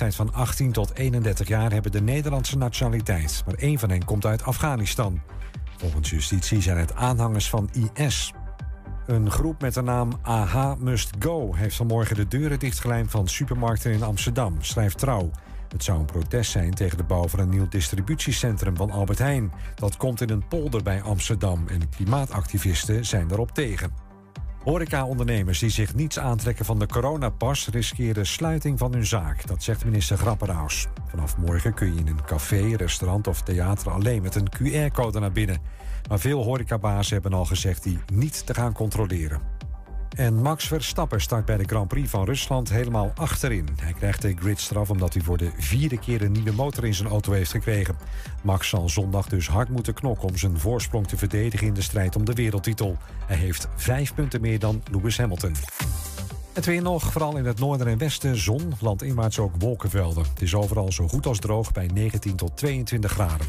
leeftijd van 18 tot 31 jaar hebben de Nederlandse nationaliteit, maar één van hen komt uit Afghanistan. Volgens justitie zijn het aanhangers van IS. Een groep met de naam AH Must Go heeft vanmorgen de deuren dichtgelijmd van supermarkten in Amsterdam, schrijft Trouw. Het zou een protest zijn tegen de bouw van een nieuw distributiecentrum van Albert Heijn. Dat komt in een polder bij Amsterdam en klimaatactivisten zijn daarop tegen. Horeca-ondernemers die zich niets aantrekken van de coronapas riskeren sluiting van hun zaak. Dat zegt minister Grapperhaus. Vanaf morgen kun je in een café, restaurant of theater alleen met een QR-code naar binnen. Maar veel horecabazen hebben al gezegd die niet te gaan controleren. En Max Verstappen start bij de Grand Prix van Rusland helemaal achterin. Hij krijgt de gridstraf omdat hij voor de vierde keer een nieuwe motor in zijn auto heeft gekregen. Max zal zondag dus hard moeten knokken om zijn voorsprong te verdedigen in de strijd om de wereldtitel. Hij heeft vijf punten meer dan Lewis Hamilton. Het weer nog, vooral in het noorden en westen zon, landinwaarts ook wolkenvelden. Het is overal zo goed als droog bij 19 tot 22 graden.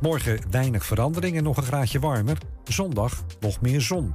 Morgen weinig verandering en nog een graadje warmer. Zondag nog meer zon.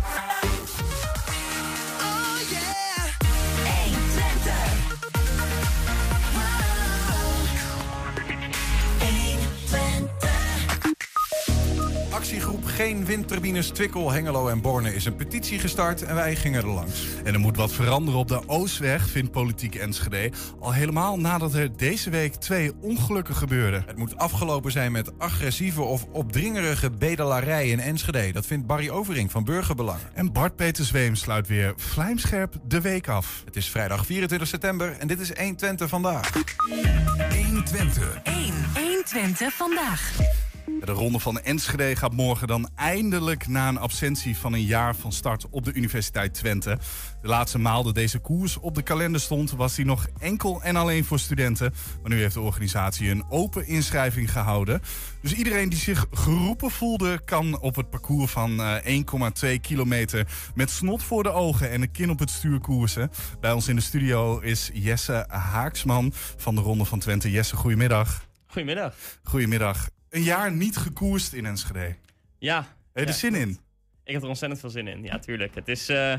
Geen Windturbines Twikkel, Hengelo en Borne is een petitie gestart en wij gingen er langs. En er moet wat veranderen op de Oostweg, vindt politiek Enschede. Al helemaal nadat er deze week twee ongelukken gebeurden. Het moet afgelopen zijn met agressieve of opdringerige bedelarij in Enschede. Dat vindt Barry Overing van Burgerbelangen. En Bart Peter Zweem sluit weer vlijmscherp de week af. Het is vrijdag 24 september en dit is 1 Twente vandaag. 1 Twente. 1. 1 Twente vandaag. De ronde van Enschede gaat morgen dan eindelijk na een absentie van een jaar van start op de Universiteit Twente. De laatste maal dat deze koers op de kalender stond, was die nog enkel en alleen voor studenten. Maar nu heeft de organisatie een open inschrijving gehouden. Dus iedereen die zich geroepen voelde, kan op het parcours van eh, 1,2 kilometer met snot voor de ogen en een kin op het stuur koersen. Bij ons in de studio is Jesse Haaksman van de Ronde van Twente. Jesse, goedemiddag. Goedemiddag. Goedemiddag. Een jaar niet gekoerst in Enschede. Ja. Heb je er zin in? Ik heb er ontzettend veel zin in. Ja, tuurlijk. Het is, uh,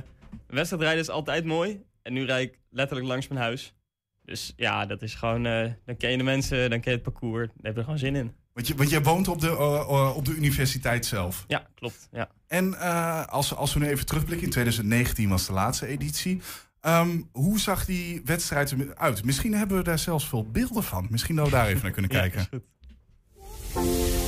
wedstrijdrijden is altijd mooi. En nu rijd ik letterlijk langs mijn huis. Dus ja, dat is gewoon... Uh, dan ken je de mensen, dan ken je het parcours. Dan heb je er gewoon zin in. Want, je, want jij woont op de, uh, op de universiteit zelf. Ja, klopt. Ja. En als, als we nu even terugblikken, in 2019 was de laatste editie. Um, hoe zag die wedstrijd eruit? Misschien hebben we daar zelfs veel beelden van. Misschien dat we daar even naar kunnen kijken. Ja, is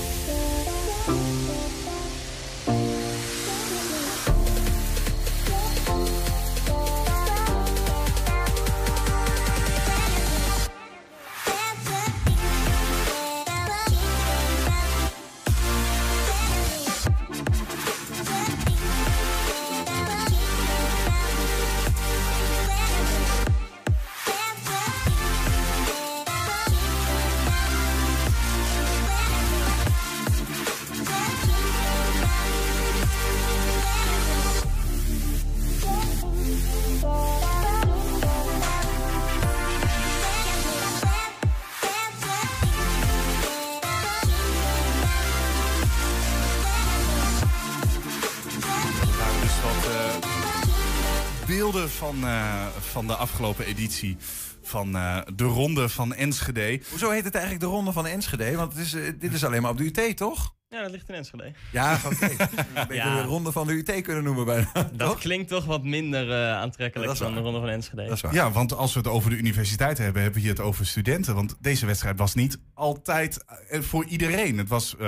van, uh, van de afgelopen editie van uh, de Ronde van Enschede. Hoezo heet het eigenlijk de Ronde van Enschede? Want het is, uh, dit is alleen maar op de UT, toch? Ja, dat ligt in Enschede. Ja, oké. Okay. ja. de Ronde van de UT kunnen noemen bijna. Dat toch? klinkt toch wat minder uh, aantrekkelijk ja, dan de Ronde van Enschede. Dat is waar. Ja, want als we het over de universiteit hebben, hebben we het over studenten. Want deze wedstrijd was niet altijd voor iedereen. Het was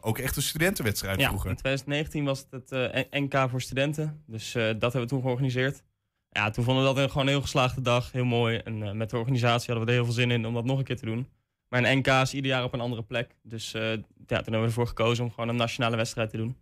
ook echt een studentenwedstrijd ja, vroeger. in 2019 was het het NK voor studenten. Dus dat hebben we toen georganiseerd ja, toen vonden we dat een, gewoon een heel geslaagde dag. Heel mooi. En uh, met de organisatie hadden we er heel veel zin in om dat nog een keer te doen. Maar een NK is ieder jaar op een andere plek. Dus uh, ja, toen hebben we ervoor gekozen om gewoon een nationale wedstrijd te doen.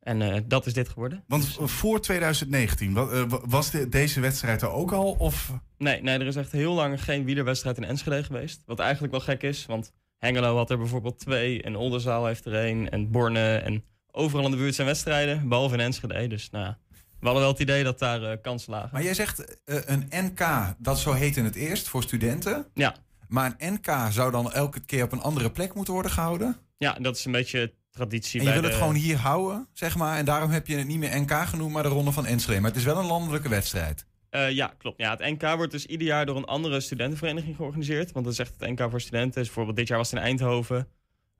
En eh, dat is dit geworden. Want eh, voor 2019, wa- eh, wa- was de- deze wedstrijd er ook al? Of Nee, nee, er is echt heel lang geen wielerwedstrijd in Enschede geweest. Wat eigenlijk wel gek is, want Hengelo had er bijvoorbeeld twee. En Oldenzaal heeft er één. En Borne. En overal in de buurt zijn wedstrijden, behalve in Enschede. Dus nou ja, we hadden wel het idee dat daar eh kansen lagen. Maar jij zegt eh, een NK, dat zo heet in het eerst voor studenten. Ja. Maar een NK zou dan elke keer op een andere plek moeten worden gehouden. Ja, dat is een beetje traditie En je bij wil het gewoon hier houden, zeg maar. En daarom heb je het niet meer NK genoemd, maar de Ronde van Enschede. Maar het is wel een landelijke wedstrijd. Eh, ja, klopt. Ja, het NK wordt dus ieder jaar door een andere studentenvereniging georganiseerd. Want dat is echt het NK voor studenten. Dus bijvoorbeeld dit jaar was het in Eindhoven.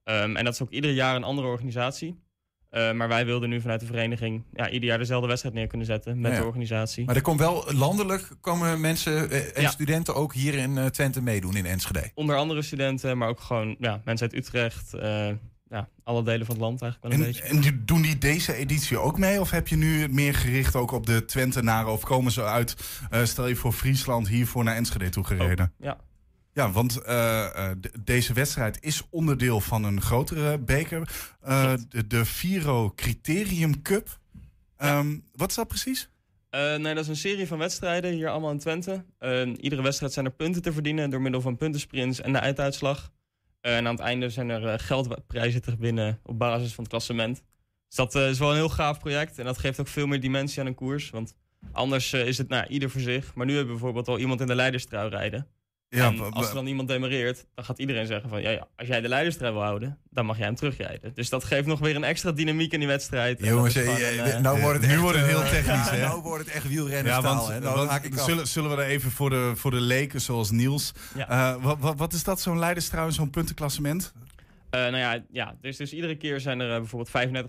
Ehm, en dat is ook ieder jaar een andere organisatie. Eh, maar wij wilden nu vanuit de vereniging ja, ieder jaar dezelfde wedstrijd neer kunnen zetten met Ja. de organisatie. Maar er komt wel landelijk komen mensen eh, en Ja. studenten ook hier in eh, Twente meedoen in Enschede. Onder andere studenten, maar ook gewoon ja, mensen uit Utrecht. ja, alle delen van het land eigenlijk wel een en, beetje. en doen die deze editie ook mee? Of heb je nu meer gericht ook op de Twentenaren? Of komen ze uit, stel je voor Friesland, hiervoor naar Enschede toe gereden? Ja. Ja, want eh, eh, de- deze wedstrijd is onderdeel van een grotere beker. Eh, de, de Viro Criterium Cup. Ehm, wat is dat precies? Nee, dat is een serie van wedstrijden hier allemaal in Twente. Eh, iedere wedstrijd zijn er punten te verdienen door middel van puntensprints en de einduitslag. Eh, en aan het einde zijn er geldprijzen te winnen op basis van het klassement. Dus dat is wel een heel gaaf project en dat geeft ook veel meer dimensie aan een koers. Want anders is het nou, ieder voor zich. Maar nu hebben we bijvoorbeeld al iemand in de leiderstrui rijden. En wa- als er dan iemand demareert, dan gaat iedereen zeggen van... Ja, ja, als jij de leiderstrui wil houden, dan mag jij hem terugrijden. Dus dat geeft nog weer een extra dynamiek in die wedstrijd. Jongens, eh, eh, eh, nou wordt het nu echt, wordt het heel technisch, ja, hè? Nou wordt het echt wielrennen Ja, want, hè? Nou, want ik zullen, zullen we er even voor de, voor de leken zoals Niels. Ja. Eh, wat, wat, wat is dat, zo'n leiderstrui en zo'n puntenklassement? Eh, nou ja, ja dus, dus iedere keer zijn er bijvoorbeeld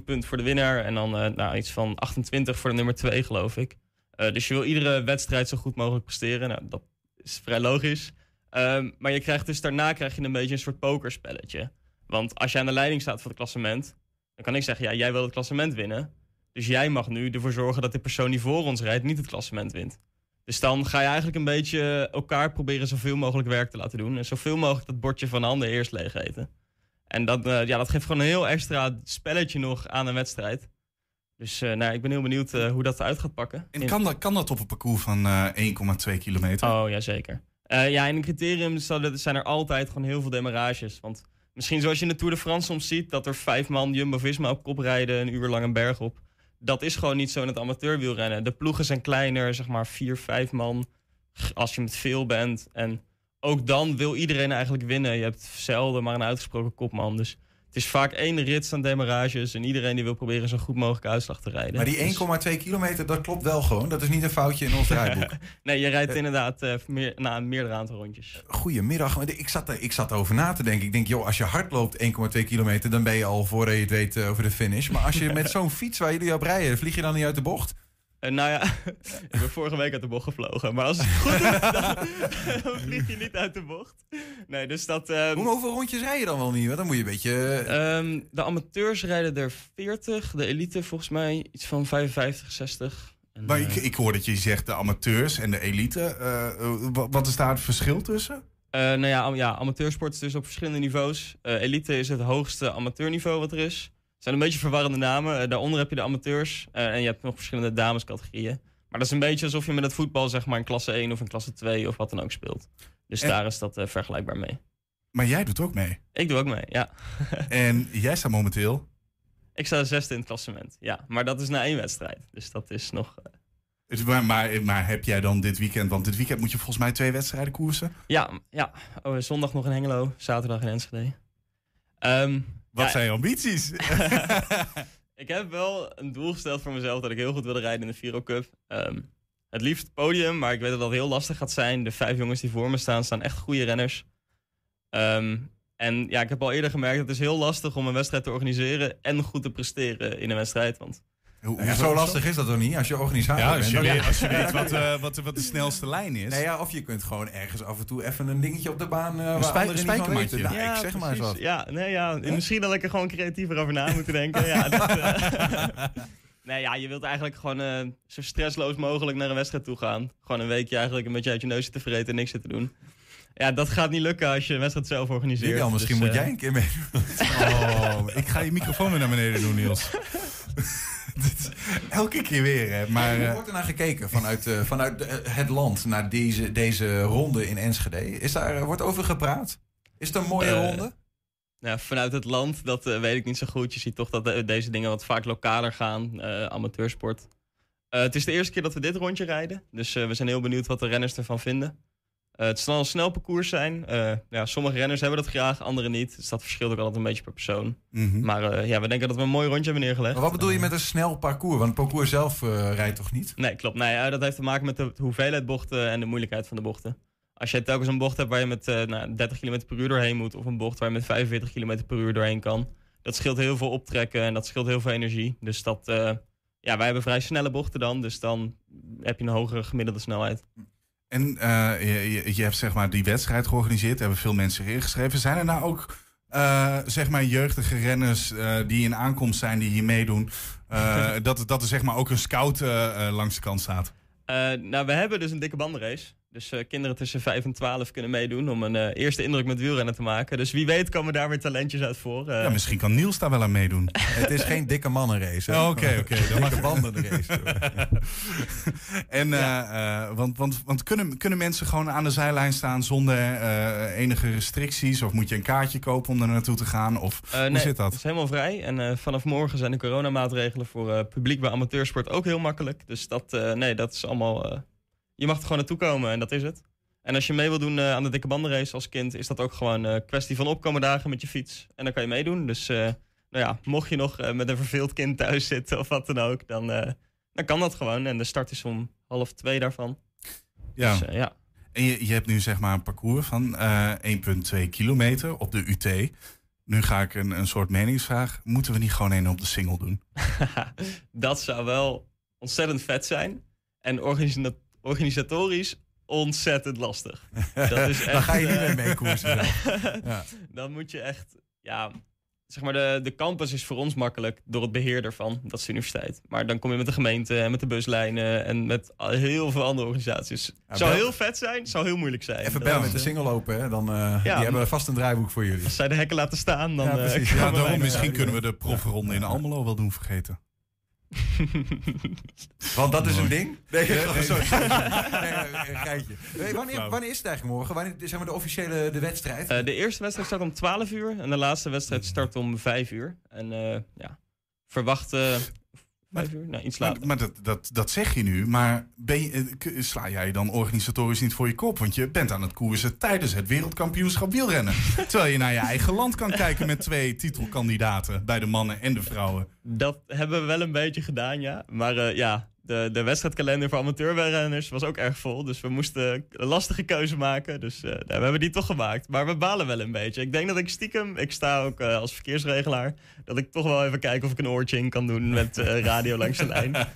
35,1 punt voor de winnaar. En dan eh, nou, iets van 28 voor de nummer 2, geloof ik. Eh, dus je wil iedere wedstrijd zo goed mogelijk presteren. Nou, dat is vrij logisch. Ehm, maar je krijgt dus daarna krijg je een beetje een soort pokerspelletje. Want als jij aan de leiding staat van het klassement, dan kan ik zeggen, ja, jij wil het klassement winnen. Dus jij mag nu ervoor zorgen dat de persoon die voor ons rijdt niet het klassement wint. Dus dan ga je eigenlijk een beetje elkaar proberen zoveel mogelijk werk te laten doen. En zoveel mogelijk dat bordje van de ander eerst leeg eten. En dat, eh, ja, dat geeft gewoon een heel extra spelletje nog aan een wedstrijd. Dus eh, nou, ik ben heel benieuwd eh, hoe dat eruit gaat pakken. En kan dat, kan dat op een parcours van eh 1,2 kilometer? Oh, ja, zeker. Eh, ja, in de criterium zijn er altijd gewoon heel veel demarages. Want misschien zoals je in de Tour de France soms ziet... dat er vijf man Jumbo-Visma op kop rijden... een uur lang een berg op. Dat is gewoon niet zo in het amateurwielrennen. De ploegen zijn kleiner, zeg maar vier, vijf man... als je met veel bent. En ook dan wil iedereen eigenlijk winnen. Je hebt zelden maar een uitgesproken kopman. Dus het is vaak één rit aan demarages... en iedereen die wil proberen zo'n goed mogelijke uitslag te rijden. Maar die Dus- 1,2 kilometer, dat klopt wel gewoon. Dat is niet een foutje in ons draaiboek. Nee, je rijdt inderdaad eh, meer, na een meerdere aantal rondjes. Goedemiddag. Ik zat, ik zat over na te denken. Ik denk, joh, als je hard loopt 1,2 kilometer... dan ben je al voordat je het weet eh, over de finish. Maar als je met zo'n fiets waar jullie op rijden... vlieg je dan niet uit de bocht? Eh, nou ja, ik ben vorige week uit de bocht gevlogen. Maar als het goed is, dan, dan vlieg je niet uit de bocht. Nee, dus dat... ehm, Hoe, hoeveel rondjes rij je dan wel niet? Want dan moet je een beetje... eh, ehm, de amateurs rijden er 40. De elite volgens mij iets van 55, 60. En, Maar eh, ik, ik hoor dat je zegt de amateurs en de elite. Wa- wat is daar het verschil tussen? nou ja, ja, amateursport is dus op verschillende niveaus. Elite is het hoogste amateurniveau wat er is. Het zijn een beetje verwarrende namen. Eh, daaronder heb je de amateurs. eh, en je hebt nog verschillende damescategorieën. Maar dat is een beetje alsof je met het voetbal zeg maar in klasse 1 of in klasse 2 of wat dan ook speelt. Dus En- daar is dat eh, vergelijkbaar mee. Maar jij doet ook mee. Ik doe ook mee, ja. En jij staat momenteel. Ik sta zesde in het klassement, ja. Maar dat is na één wedstrijd. Dus dat is nog... Maar, maar, maar heb jij dan dit weekend, want dit weekend moet je volgens mij twee wedstrijden koersen. ja, ja. Oh, zondag nog in Hengelo, zaterdag in Enschede. Ehm, Wat ja, zijn je ambities? Ik heb wel een doel gesteld voor mezelf dat ik heel goed wilde rijden in de Viro Cup. Ehm, het liefst podium, maar ik weet dat dat heel lastig gaat zijn. De vijf jongens die voor me staan, staan echt goede renners. Ehm, en ja, ik heb al eerder gemerkt, het is heel lastig om een wedstrijd te organiseren en goed te presteren in een wedstrijd. Want Hoe- ja, zo lastig is dat toch niet? Als je organisator Ja, als je, dan- weet, als je weet wat, eh, wat, wat de snelste lijn is. Nee, ja, of je kunt gewoon ergens af en toe even een dingetje op de baan... eh spij- niet van spijkermatje. weten. Nou, ja, ik zeg maar wat. Ja, nee, ja, misschien dat ik er gewoon creatiever over na moet denken. ja, dat, eh, nee, ja, je wilt eigenlijk gewoon eh, zo stressloos mogelijk naar een wedstrijd toe gaan. Gewoon een weekje eigenlijk een beetje uit je neus te vreten en niks te doen. Ja, dat gaat niet lukken als je een wedstrijd zelf organiseert. Julian, misschien Dus, moet jij een keer mee. Oh, ik ga je microfoon weer naar beneden doen, Niels. Elke keer weer, hè. Maar, Hoe eh, wordt er naar gekeken vanuit, eh, vanuit eh, het land naar deze, deze ronde in Enschede? Is daar, wordt over gepraat? Is het een mooie ronde? Ja, vanuit het land, dat eh, weet ik niet zo goed. Je ziet toch dat deze dingen wat vaak lokaler gaan, eh, amateursport. Eh, het is de eerste keer dat we dit rondje rijden. Dus eh, we zijn heel benieuwd wat de renners ervan vinden. Eh, het zal een snel parcours zijn. Eh, ja, sommige renners hebben dat graag, andere niet. Dus dat verschilt ook altijd een beetje per persoon. mhm. Maar eh, ja, we denken dat we een mooi rondje hebben neergelegd. Maar wat bedoel je met een snel parcours? Want het parcours zelf rijdt toch niet? Nee, klopt. Nee, ja, dat heeft te maken met de hoeveelheid bochten en de moeilijkheid van de bochten. Als je telkens een bocht hebt waar je met nou, 30 km per uur doorheen moet, of een bocht waar je met 45 km per uur doorheen kan, dat scheelt heel veel optrekken en dat scheelt heel veel energie. Dus dat, ja, wij hebben vrij snelle bochten dan, dus dan heb je een hogere gemiddelde snelheid. En eh, je, hebt zeg maar die wedstrijd georganiseerd. Er hebben veel mensen ingeschreven. Zijn er nou ook eh, zeg maar jeugdige renners eh, die in aankomst zijn die hier meedoen? Dat, dat er zeg maar ook een scout langs de kant staat. Nou, we hebben dus een dikke bandenrace. Dus eh, kinderen tussen 5 en 12 kunnen meedoen om een eh, eerste indruk met wielrennen te maken. Dus wie weet komen daar weer talentjes uit voor. Eh, Ja, misschien kan Niels daar wel aan meedoen. Het is geen dikke mannenrace. Oh, Oké, oké. dan mag bandenrace. En, eh, eh, want want, want kunnen, kunnen mensen gewoon aan de zijlijn staan zonder eh, enige restricties? Of moet je een kaartje kopen om er naartoe te gaan? Of hoe nee, zit dat? Het is helemaal vrij. En eh, vanaf morgen zijn de coronamaatregelen voor eh, publiek bij amateursport ook heel makkelijk. Dus dat, eh, nee, dat is allemaal. Eh, je mag er gewoon naartoe komen en dat is het. En als je mee wil doen eh, aan de dikke bandenrace als kind, is dat ook gewoon een kwestie van opkomen dagen met je fiets. En dan kan je meedoen. Dus eh, nou ja, mocht je nog eh, met een verveeld kind thuis zitten of wat dan ook, dan, eh, dan kan dat gewoon. En de start is om half twee daarvan. Ja. Dus, eh, ja. En je, je hebt nu zeg maar een parcours van eh 1,2 kilometer op de UT. Nu ga ik een, een soort meningsvraag. Moeten we niet gewoon een op de single doen? dat zou wel ontzettend vet zijn. En organisatorisch ontzettend lastig. Dat is echt, Dan ga je niet eh, meer mee koersen. Ja. Dan moet je echt, ja, zeg maar, de, de campus is voor ons makkelijk door het beheer ervan. Dat is de universiteit. Maar dan kom je met de gemeente en met de buslijnen en met heel veel andere organisaties. Het zou bel- heel vet zijn, het zou heel moeilijk zijn. Even bellen met de eh, single lopen, hè? Dan, eh, die hebben vast een draaiboek voor jullie. Als zij de hekken laten staan, dan Ja, eh, Ja, daarom misschien kunnen we de profronde in Almelo wel doen vergeten. Want dat is een ding? Nee, nee. oh, sorry. sorry. Nee, een geitje. Nee, wanneer, wanneer is het eigenlijk morgen? Wanneer is zeg maar, de officiële de wedstrijd? Eh, de eerste wedstrijd start om 12 uur en de laatste wedstrijd start om 5 uur. En eh, ja, verwacht eh 5 uur, nou iets Maar, later. maar dat, dat, dat zeg je nu, maar ben je, eh, sla jij dan organisatorisch niet voor je kop? Want je bent aan het koersen tijdens het wereldkampioenschap wielrennen. Terwijl je naar je eigen land kan kijken met twee titelkandidaten bij de mannen en de vrouwen. Dat hebben we wel een beetje gedaan, ja. Maar eh, ja, de, de wedstrijdkalender voor amateurrenners was ook erg vol. Dus we moesten een lastige keuze maken. Dus eh, nou, we hebben die toch gemaakt. Maar we balen wel een beetje. Ik denk dat ik stiekem, ik sta ook eh, als verkeersregelaar, dat ik toch wel even kijk of ik een oortje in kan doen met eh, radio langs de lijn.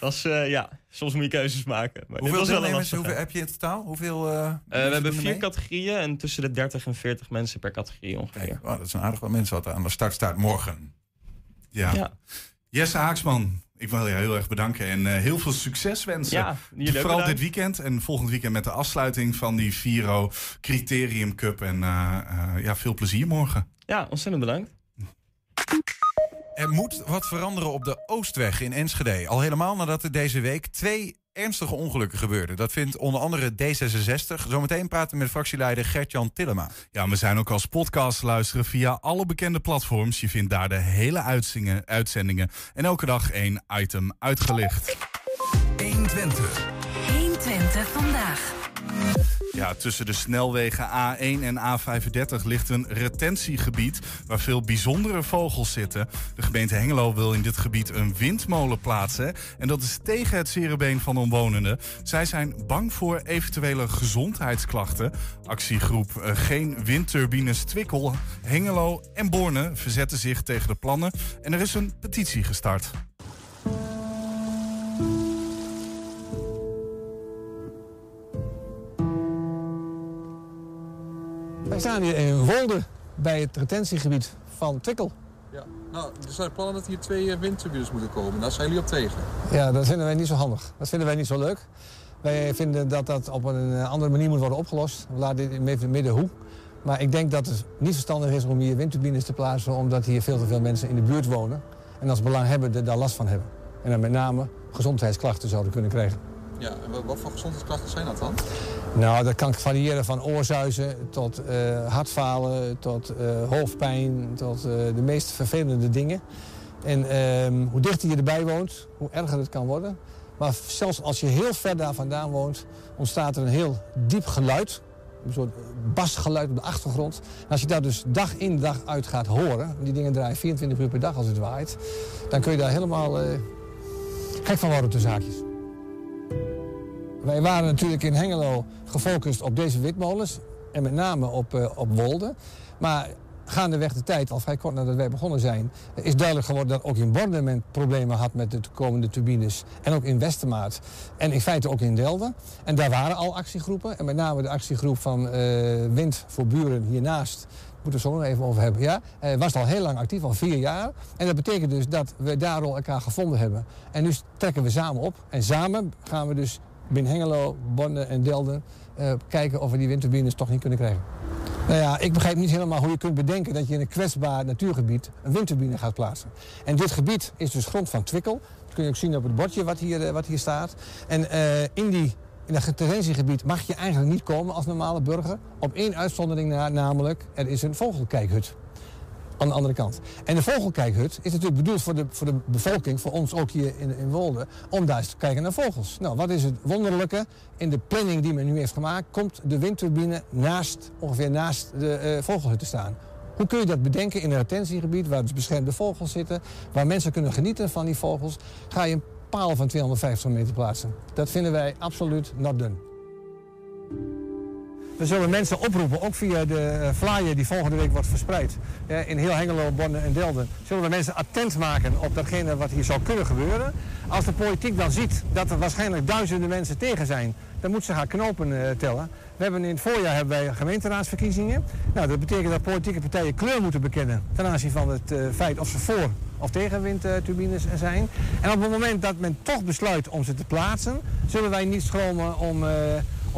Dat is, ja, soms moet je keuzes maken. Maar hoeveel deelnemers hoeveel, heb je in totaal? Hoeveel, we hebben er vier mee? categorieën en tussen de 30 en 40 mensen per categorie ongeveer. Kijk, dat is een aardig wat mensen wat aan de start staat morgen. Ja. Ja, Jesse Haaksman, ik wil je heel erg bedanken en eh, heel veel succes wensen. ja Vooral bedankt. dit weekend en volgend weekend met de afsluiting van die Viro Criterium Cup. En eh, eh, ja, veel plezier morgen. Ja, ontzettend bedankt. Er moet wat veranderen op de Oostweg in Enschede. Al helemaal nadat er deze week twee ernstige ongelukken gebeurden. Dat vindt onder andere D66. Zometeen praten we met fractieleider Gert-Jan Tillema. Ja, we zijn ook als podcast te luisteren via alle bekende platforms. Je vindt daar de hele uitzingen, uitzendingen en elke dag één item uitgelicht. 120. 120 vandaag. Ja, tussen de snelwegen A1 en A35 ligt een retentiegebied waar veel bijzondere vogels zitten. De gemeente Hengelo wil in dit gebied een windmolen plaatsen. En dat is tegen het cerebeen van omwonenden. Zij zijn bang voor eventuele gezondheidsklachten. Actiegroep eh, Geen Windturbines Twikkel, Hengelo en Borne verzetten zich tegen de plannen. En er is een petitie gestart. Wij staan hier in Rolde bij het retentiegebied van Twikkel. Ja, nou, er zijn plannen dat hier twee eh, windturbines moeten komen. Daar zijn jullie op tegen. Ja, dat vinden wij niet zo handig. Dat vinden wij niet zo leuk. Wij vinden dat dat op een eh, andere manier moet worden opgelost. We laten dit even midden hoe. Maar ik denk dat het niet verstandig is om hier windturbines te plaatsen... omdat hier veel te veel mensen in de buurt wonen. en als belanghebbenden daar last van hebben. En dan met name gezondheidsklachten zouden kunnen krijgen. Ja, en wat, voor gezondheidsklachten zijn dat dan? Nou, dat kan variëren van oorzuizen tot eh, hartfalen, tot eh, hoofdpijn, tot eh, de meest vervelende dingen. En ehm, hoe dichter je erbij woont, hoe erger het kan worden. Maar zelfs als je heel ver daar vandaan woont, ontstaat er een heel diep geluid. Een soort basgeluid op de achtergrond. En als je dat dus dag in dag uit gaat horen, die dingen draaien 24 uur per dag als het waait, dan kun je daar helemaal gek van worden de zaakjes. Wij waren natuurlijk in Hengelo gefocust op deze witmolens. En met name op, eh, op Wolde. Maar gaandeweg de tijd, al vrij kort nadat wij begonnen zijn... is duidelijk geworden dat ook in Borden men problemen had met de komende turbines. En ook in Westermaat. En in feite ook in Delden. En daar waren al actiegroepen. En met name de actiegroep van eh, Wind voor Buren hiernaast... Moeten we zo nog even over hebben. Ja, eh, was al heel lang actief, al vier jaar. En dat betekent dus dat we daar al elkaar gevonden hebben. En nu trekken we samen op. En samen gaan we dus binnen Hengelo, Borne en Delden... eh, kijken of we die windturbines toch niet kunnen krijgen. Nou ja, ik begrijp niet helemaal hoe je kunt bedenken dat je in een kwetsbaar natuurgebied een windturbine gaat plaatsen. En dit gebied is dus grond van Twikkel. Dat kun je ook zien op het bordje wat hier, eh, wat hier staat. En eh, in, die, in dat retentiegebied mag je eigenlijk niet komen als normale burger. Op één uitzondering na, namelijk er is een vogelkijkhut aan de andere kant. En de vogelkijkhut is natuurlijk bedoeld voor de, voor de bevolking, voor ons ook hier in, in Wolde, om daar eens te kijken naar vogels. Nou, wat is het wonderlijke? In de planning die men nu heeft gemaakt, komt de windturbine naast, ongeveer naast de eh, vogelhut te staan. Hoe kun je dat bedenken in een retentiegebied waar dus beschermde vogels zitten, waar mensen kunnen genieten van die vogels? Ga je een paal van 250 meter plaatsen. Dat vinden wij absoluut not done. We zullen mensen oproepen, ook via de eh, flyer die volgende week wordt verspreid. eh, in heel Hengelo, Bonne en Delden. Zullen we mensen attent maken op datgene wat hier zou kunnen gebeuren. Als de politiek dan ziet dat er waarschijnlijk duizenden mensen tegen zijn, dan moet ze gaan knopen eh, tellen. We hebben in het voorjaar hebben wij gemeenteraadsverkiezingen. Nou, dat betekent dat politieke partijen kleur moeten bekennen ten aanzien van het feit of ze voor of tegen windturbines zijn. En op het moment dat men toch besluit om ze te plaatsen, zullen wij niet schromen om,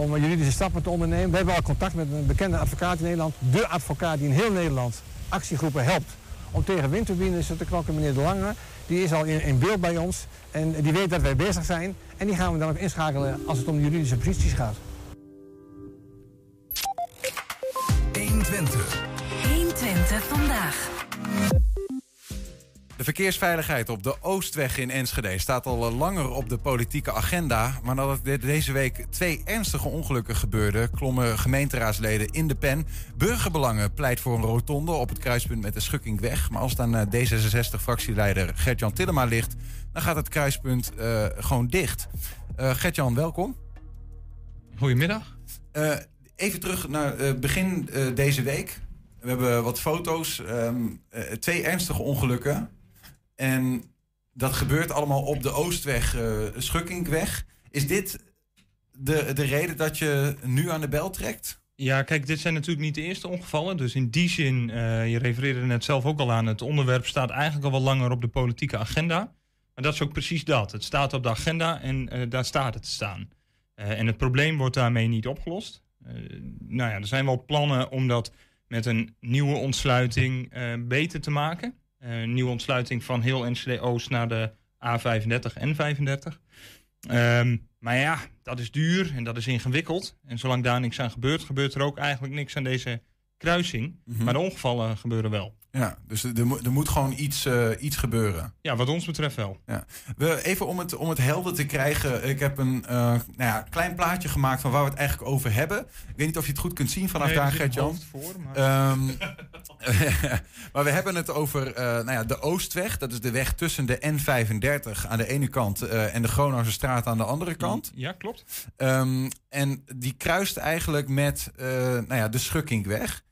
om juridische stappen te ondernemen. We hebben al contact met een bekende advocaat in Nederland, de advocaat die in heel Nederland actiegroepen helpt om tegen windturbines te knokken, meneer De Lange. Die is al in, in beeld bij ons en die weet dat wij bezig zijn. En die gaan we dan ook inschakelen als het om de juridische posities gaat. 120. 120 vandaag. De verkeersveiligheid op de Oostweg in Enschede staat al eh, langer op de politieke agenda. Maar nadat er deze week twee ernstige ongelukken gebeurden, klommen gemeenteraadsleden in de pen. Burgerbelangen pleit voor een rotonde op het kruispunt met de Schukkingweg. Maar als het aan eh, D66-fractieleider Gert-Jan Tillema ligt, dan gaat het kruispunt eh, gewoon dicht. Eh Gert-Jan, welkom. Goedemiddag. Even terug naar begin deze week. We hebben wat foto's. ehm, eh, twee ernstige ongelukken. En dat gebeurt allemaal op de Oostweg, Schukkinkweg. Is dit de, de reden dat je nu aan de bel trekt? Ja, kijk, dit zijn natuurlijk niet de eerste ongevallen. Dus in die zin, eh, je refereerde net zelf ook al aan, het onderwerp staat eigenlijk al wel langer op de politieke agenda. Maar dat is ook precies dat. Het staat op de agenda en eh, daar staat het te staan. En het probleem wordt daarmee niet opgelost. Nou ja, er zijn wel plannen om dat met een nieuwe ontsluiting beter te maken. Eh, een nieuwe ontsluiting van heel Oost naar de A35 en 35. Ehm, maar ja, dat is duur en dat is ingewikkeld. En zolang daar niks aan gebeurt, gebeurt er ook eigenlijk niks aan deze kruising. Mhm. Maar de ongevallen gebeuren wel. Ja, dus er, er moet- gewoon iets, eh, iets gebeuren. Ja, wat ons betreft wel. Ja. We, even om het, om het helder te krijgen. Ik heb een eh, nou ja, klein plaatje gemaakt van waar we het eigenlijk over hebben. Ik weet niet of je het goed kunt zien vanaf Nee, daar, er Gert-Jan. maar- Ehm, maar we hebben het over eh, nou ja, de Oostweg. Dat is de weg tussen de N35 aan de ene kant en de Gronauwse straat aan de andere kant. Ja, klopt. Ehm, en die kruist eigenlijk met nou ja, de Schukkinkweg.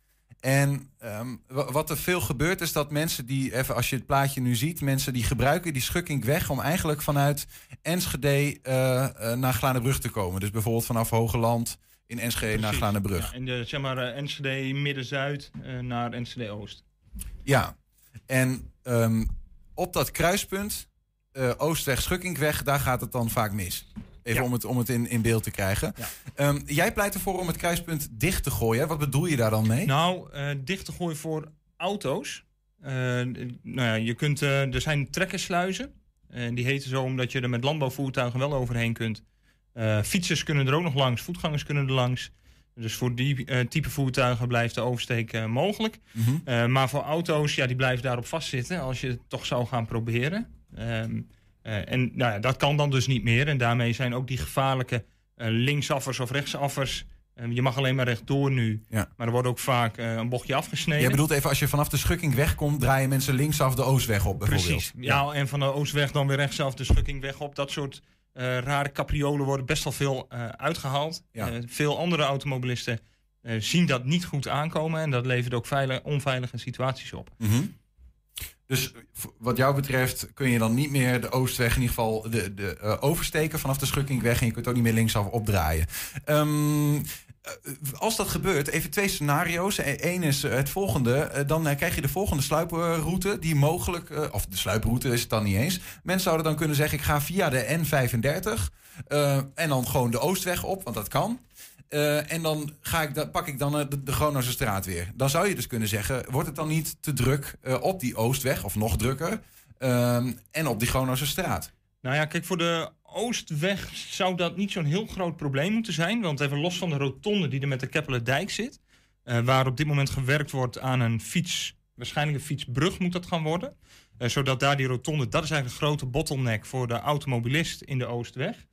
En ehm, wa- wat er veel gebeurt is dat mensen die, even als je het plaatje nu ziet, mensen die gebruiken die Schukkinkweg om eigenlijk vanuit Enschede eh, eh, naar Glanenbrug te komen. Dus bijvoorbeeld vanaf Hogeland in Enschede naar. Glanenbrug. Ja, in de, zeg maar, eh, Enschede Midden-Zuid naar Enschede Oost. Ja, en ehm, op dat kruispunt, Oostweg, Schukkinkweg, daar gaat het dan vaak mis. Even om het, om het in, in beeld te krijgen. Ehm, jij pleit ervoor om het kruispunt dicht te gooien. Wat bedoel je daar dan mee? Nou, eh dicht te gooien voor auto's. Eh, nou ja, je kunt, eh, er zijn trekkersluizen. En die heten zo omdat je er met landbouwvoertuigen wel overheen kunt. Fietsers kunnen er ook nog langs, voetgangers kunnen er langs. Dus voor die type voertuigen blijft de oversteek mogelijk. Mhm. Maar voor auto's, ja, die blijven daarop vastzitten als je het toch zou gaan proberen. Ehm, eh, en nou ja, dat kan dan dus niet meer. En daarmee zijn ook die gevaarlijke eh, linksaffers of rechtsaffers. eh, je mag alleen maar rechtdoor nu. Ja. Maar er wordt ook vaak eh, een bochtje afgesneden. Jij bedoelt even, als je vanaf de schukking wegkomt, draaien mensen linksaf de Oostweg op, bijvoorbeeld. Precies. Ja, en van de Oostweg dan weer rechtsaf de schukking weg op. Dat soort eh, rare capriolen worden best wel veel eh, uitgehaald. Ja. Eh, veel andere automobilisten eh, zien dat niet goed aankomen. En dat levert ook veilig, onveilige situaties op. Mhm. Dus wat jou betreft kun je dan niet meer de Oostweg in ieder geval de, de, eh, oversteken vanaf de Schukkingweg. En je kunt ook niet meer linksaf opdraaien. Ehm, eh, als dat gebeurt, even twee scenario's. Eén is eh, het volgende. Dan krijg je de volgende sluiproute die mogelijk... of de sluiproute is het dan niet eens. Mensen zouden dan kunnen zeggen, ik ga via de N35... eh, en dan gewoon de Oostweg op, want dat kan. Eh, en dan ga ik pak ik dan eh, de, de straat weer. Dan zou je dus kunnen zeggen, wordt het dan niet te druk eh, op die Oostweg, of nog drukker, ehm, en op die Groningse straat? Nou ja, kijk, voor de Oostweg zou dat niet zo'n heel groot probleem moeten zijn. Want even los van de rotonde die er met de Keppelerdijk zit... waar op dit moment gewerkt wordt aan een fiets... waarschijnlijk een fietsbrug moet dat gaan worden. Zodat daar die rotonde... dat is eigenlijk een grote bottleneck voor de automobilist in de Oostweg.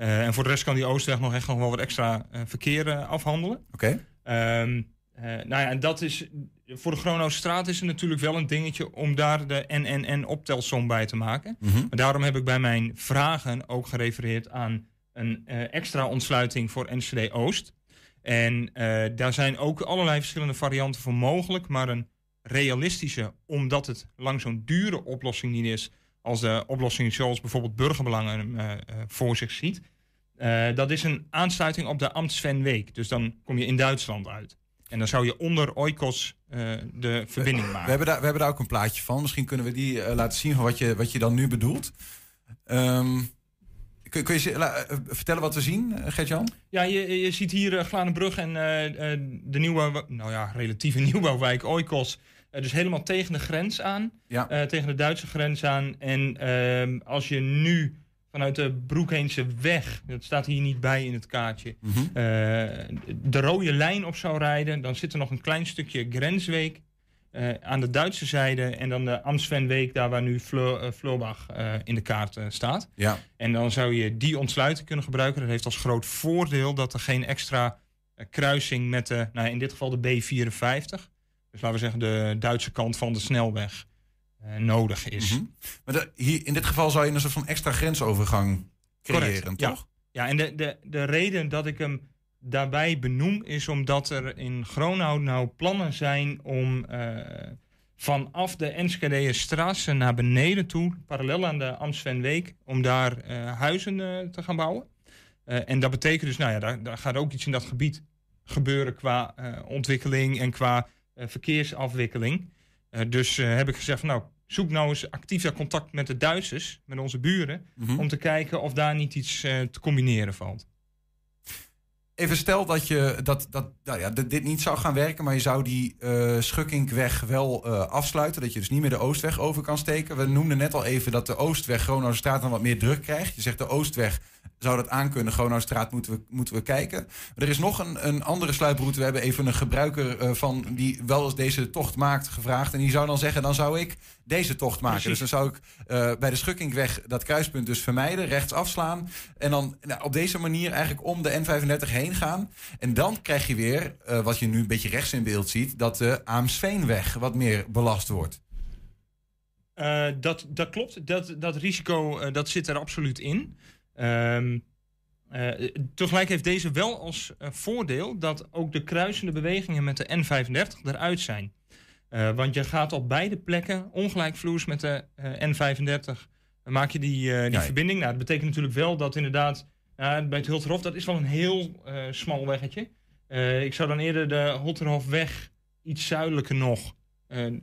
Eh, en voor de rest kan die Oostweg nog echt nog wel wat extra eh, verkeer afhandelen. Oké. Ehm, eh, nou ja, en dat is. Voor de Gronostraat is het natuurlijk wel een dingetje om daar de NNN-optelsom bij te maken. Mhm. Maar daarom heb ik bij mijn vragen ook gerefereerd aan een extra ontsluiting voor NCD Oost. En daar zijn ook allerlei verschillende varianten voor mogelijk, maar een realistische, omdat het lang zo'n dure oplossing niet is als de oplossing zoals bijvoorbeeld burgerbelangen eh, eh, voor zich ziet. Eh, dat is een aansluiting op de Amtsvenweek. Dus dan kom je in Duitsland uit. En dan zou je onder Oikos eh, de verbinding We maken. hebben, daar, we hebben daar ook een plaatje van. Misschien kunnen we die eh, laten zien van wat je, wat je dan nu bedoelt. Ehm, kun, kun je la- eh, vertellen wat we zien, eh, Gert-Jan? Ja, je, je ziet hier Glanenbrug en eh, eh, de nieuwe, nou ja, relatieve nieuwbouwwijk Oikos. Eh, dus helemaal tegen de grens aan. Ja. Eh, tegen de Duitse grens aan. En ehm, als je nu vanuit de Broekheense weg, dat staat hier niet bij in het kaartje, Mhm. eh, de rode lijn op zou rijden, dan zit er nog een klein stukje grensweek aan de Duitse zijde. En dan de Amsvenweek, daar waar nu Fleur, Fleurbach in de kaart staat. Ja. En dan zou je die ontsluiting kunnen gebruiken. Dat heeft als groot voordeel dat er geen extra kruising met de, nou in dit geval de B54, dus laten we zeggen de Duitse kant van de snelweg, eh, nodig is. Mhm. Maar de- hier, in dit geval zou je een soort van extra grensovergang creëren, Correct, toch? Ja, en de, de, de reden dat ik hem daarbij benoem is omdat er in Gronau nou plannen zijn om eh, vanaf de Enschede Straße naar beneden toe, parallel aan de Amsvenweek, om daar eh, huizen te gaan bouwen. En dat betekent dus, nou ja, daar, daar gaat ook iets in dat gebied gebeuren qua ontwikkeling en qua verkeersafwikkeling. Eh, dus eh, heb ik gezegd, nou, zoek nou eens actief dat contact met de Duitsers, met onze buren, Mhm. om te kijken of daar niet iets eh, te combineren valt. Even stel dat, je, dat, dat nou ja, dit dit niet zou gaan werken, maar je zou die eh Schukkinkweg wel eh, afsluiten. Dat je dus niet meer de Oostweg over kan steken. We noemden net al even dat de Oostweg Gronouwstraat dan wat meer druk krijgt. Je zegt de Oostweg zou dat aankunnen. Gronouwstraat moeten we, moeten we kijken. Maar er is nog een, een andere sluiproute. We hebben even een gebruiker eh, van die wel eens deze tocht maakt gevraagd. En die zou dan zeggen, dan zou ik deze tocht maken. Precies. Dus dan zou ik eh, bij de Schukkinkweg dat kruispunt dus vermijden, rechts afslaan. En dan nou, op deze manier eigenlijk om de N35 heen gaan. En dan krijg je weer, eh, wat je nu een beetje rechts in beeld ziet, dat de Aamsveenweg wat meer belast wordt. Dat, dat klopt. Dat, dat risico dat zit er absoluut in. Ehm, eh, tegelijk heeft deze wel als eh, voordeel dat ook de kruisende bewegingen met de N35 eruit zijn. Eh, want je gaat op beide plekken ongelijkvloers met de eh, N35 maak je die, die Ja. verbinding. Nou, dat betekent natuurlijk wel dat inderdaad bij het Hulterhof, dat is wel een heel smal weggetje. Ik zou dan eerder de Hulterhofweg iets zuidelijker nog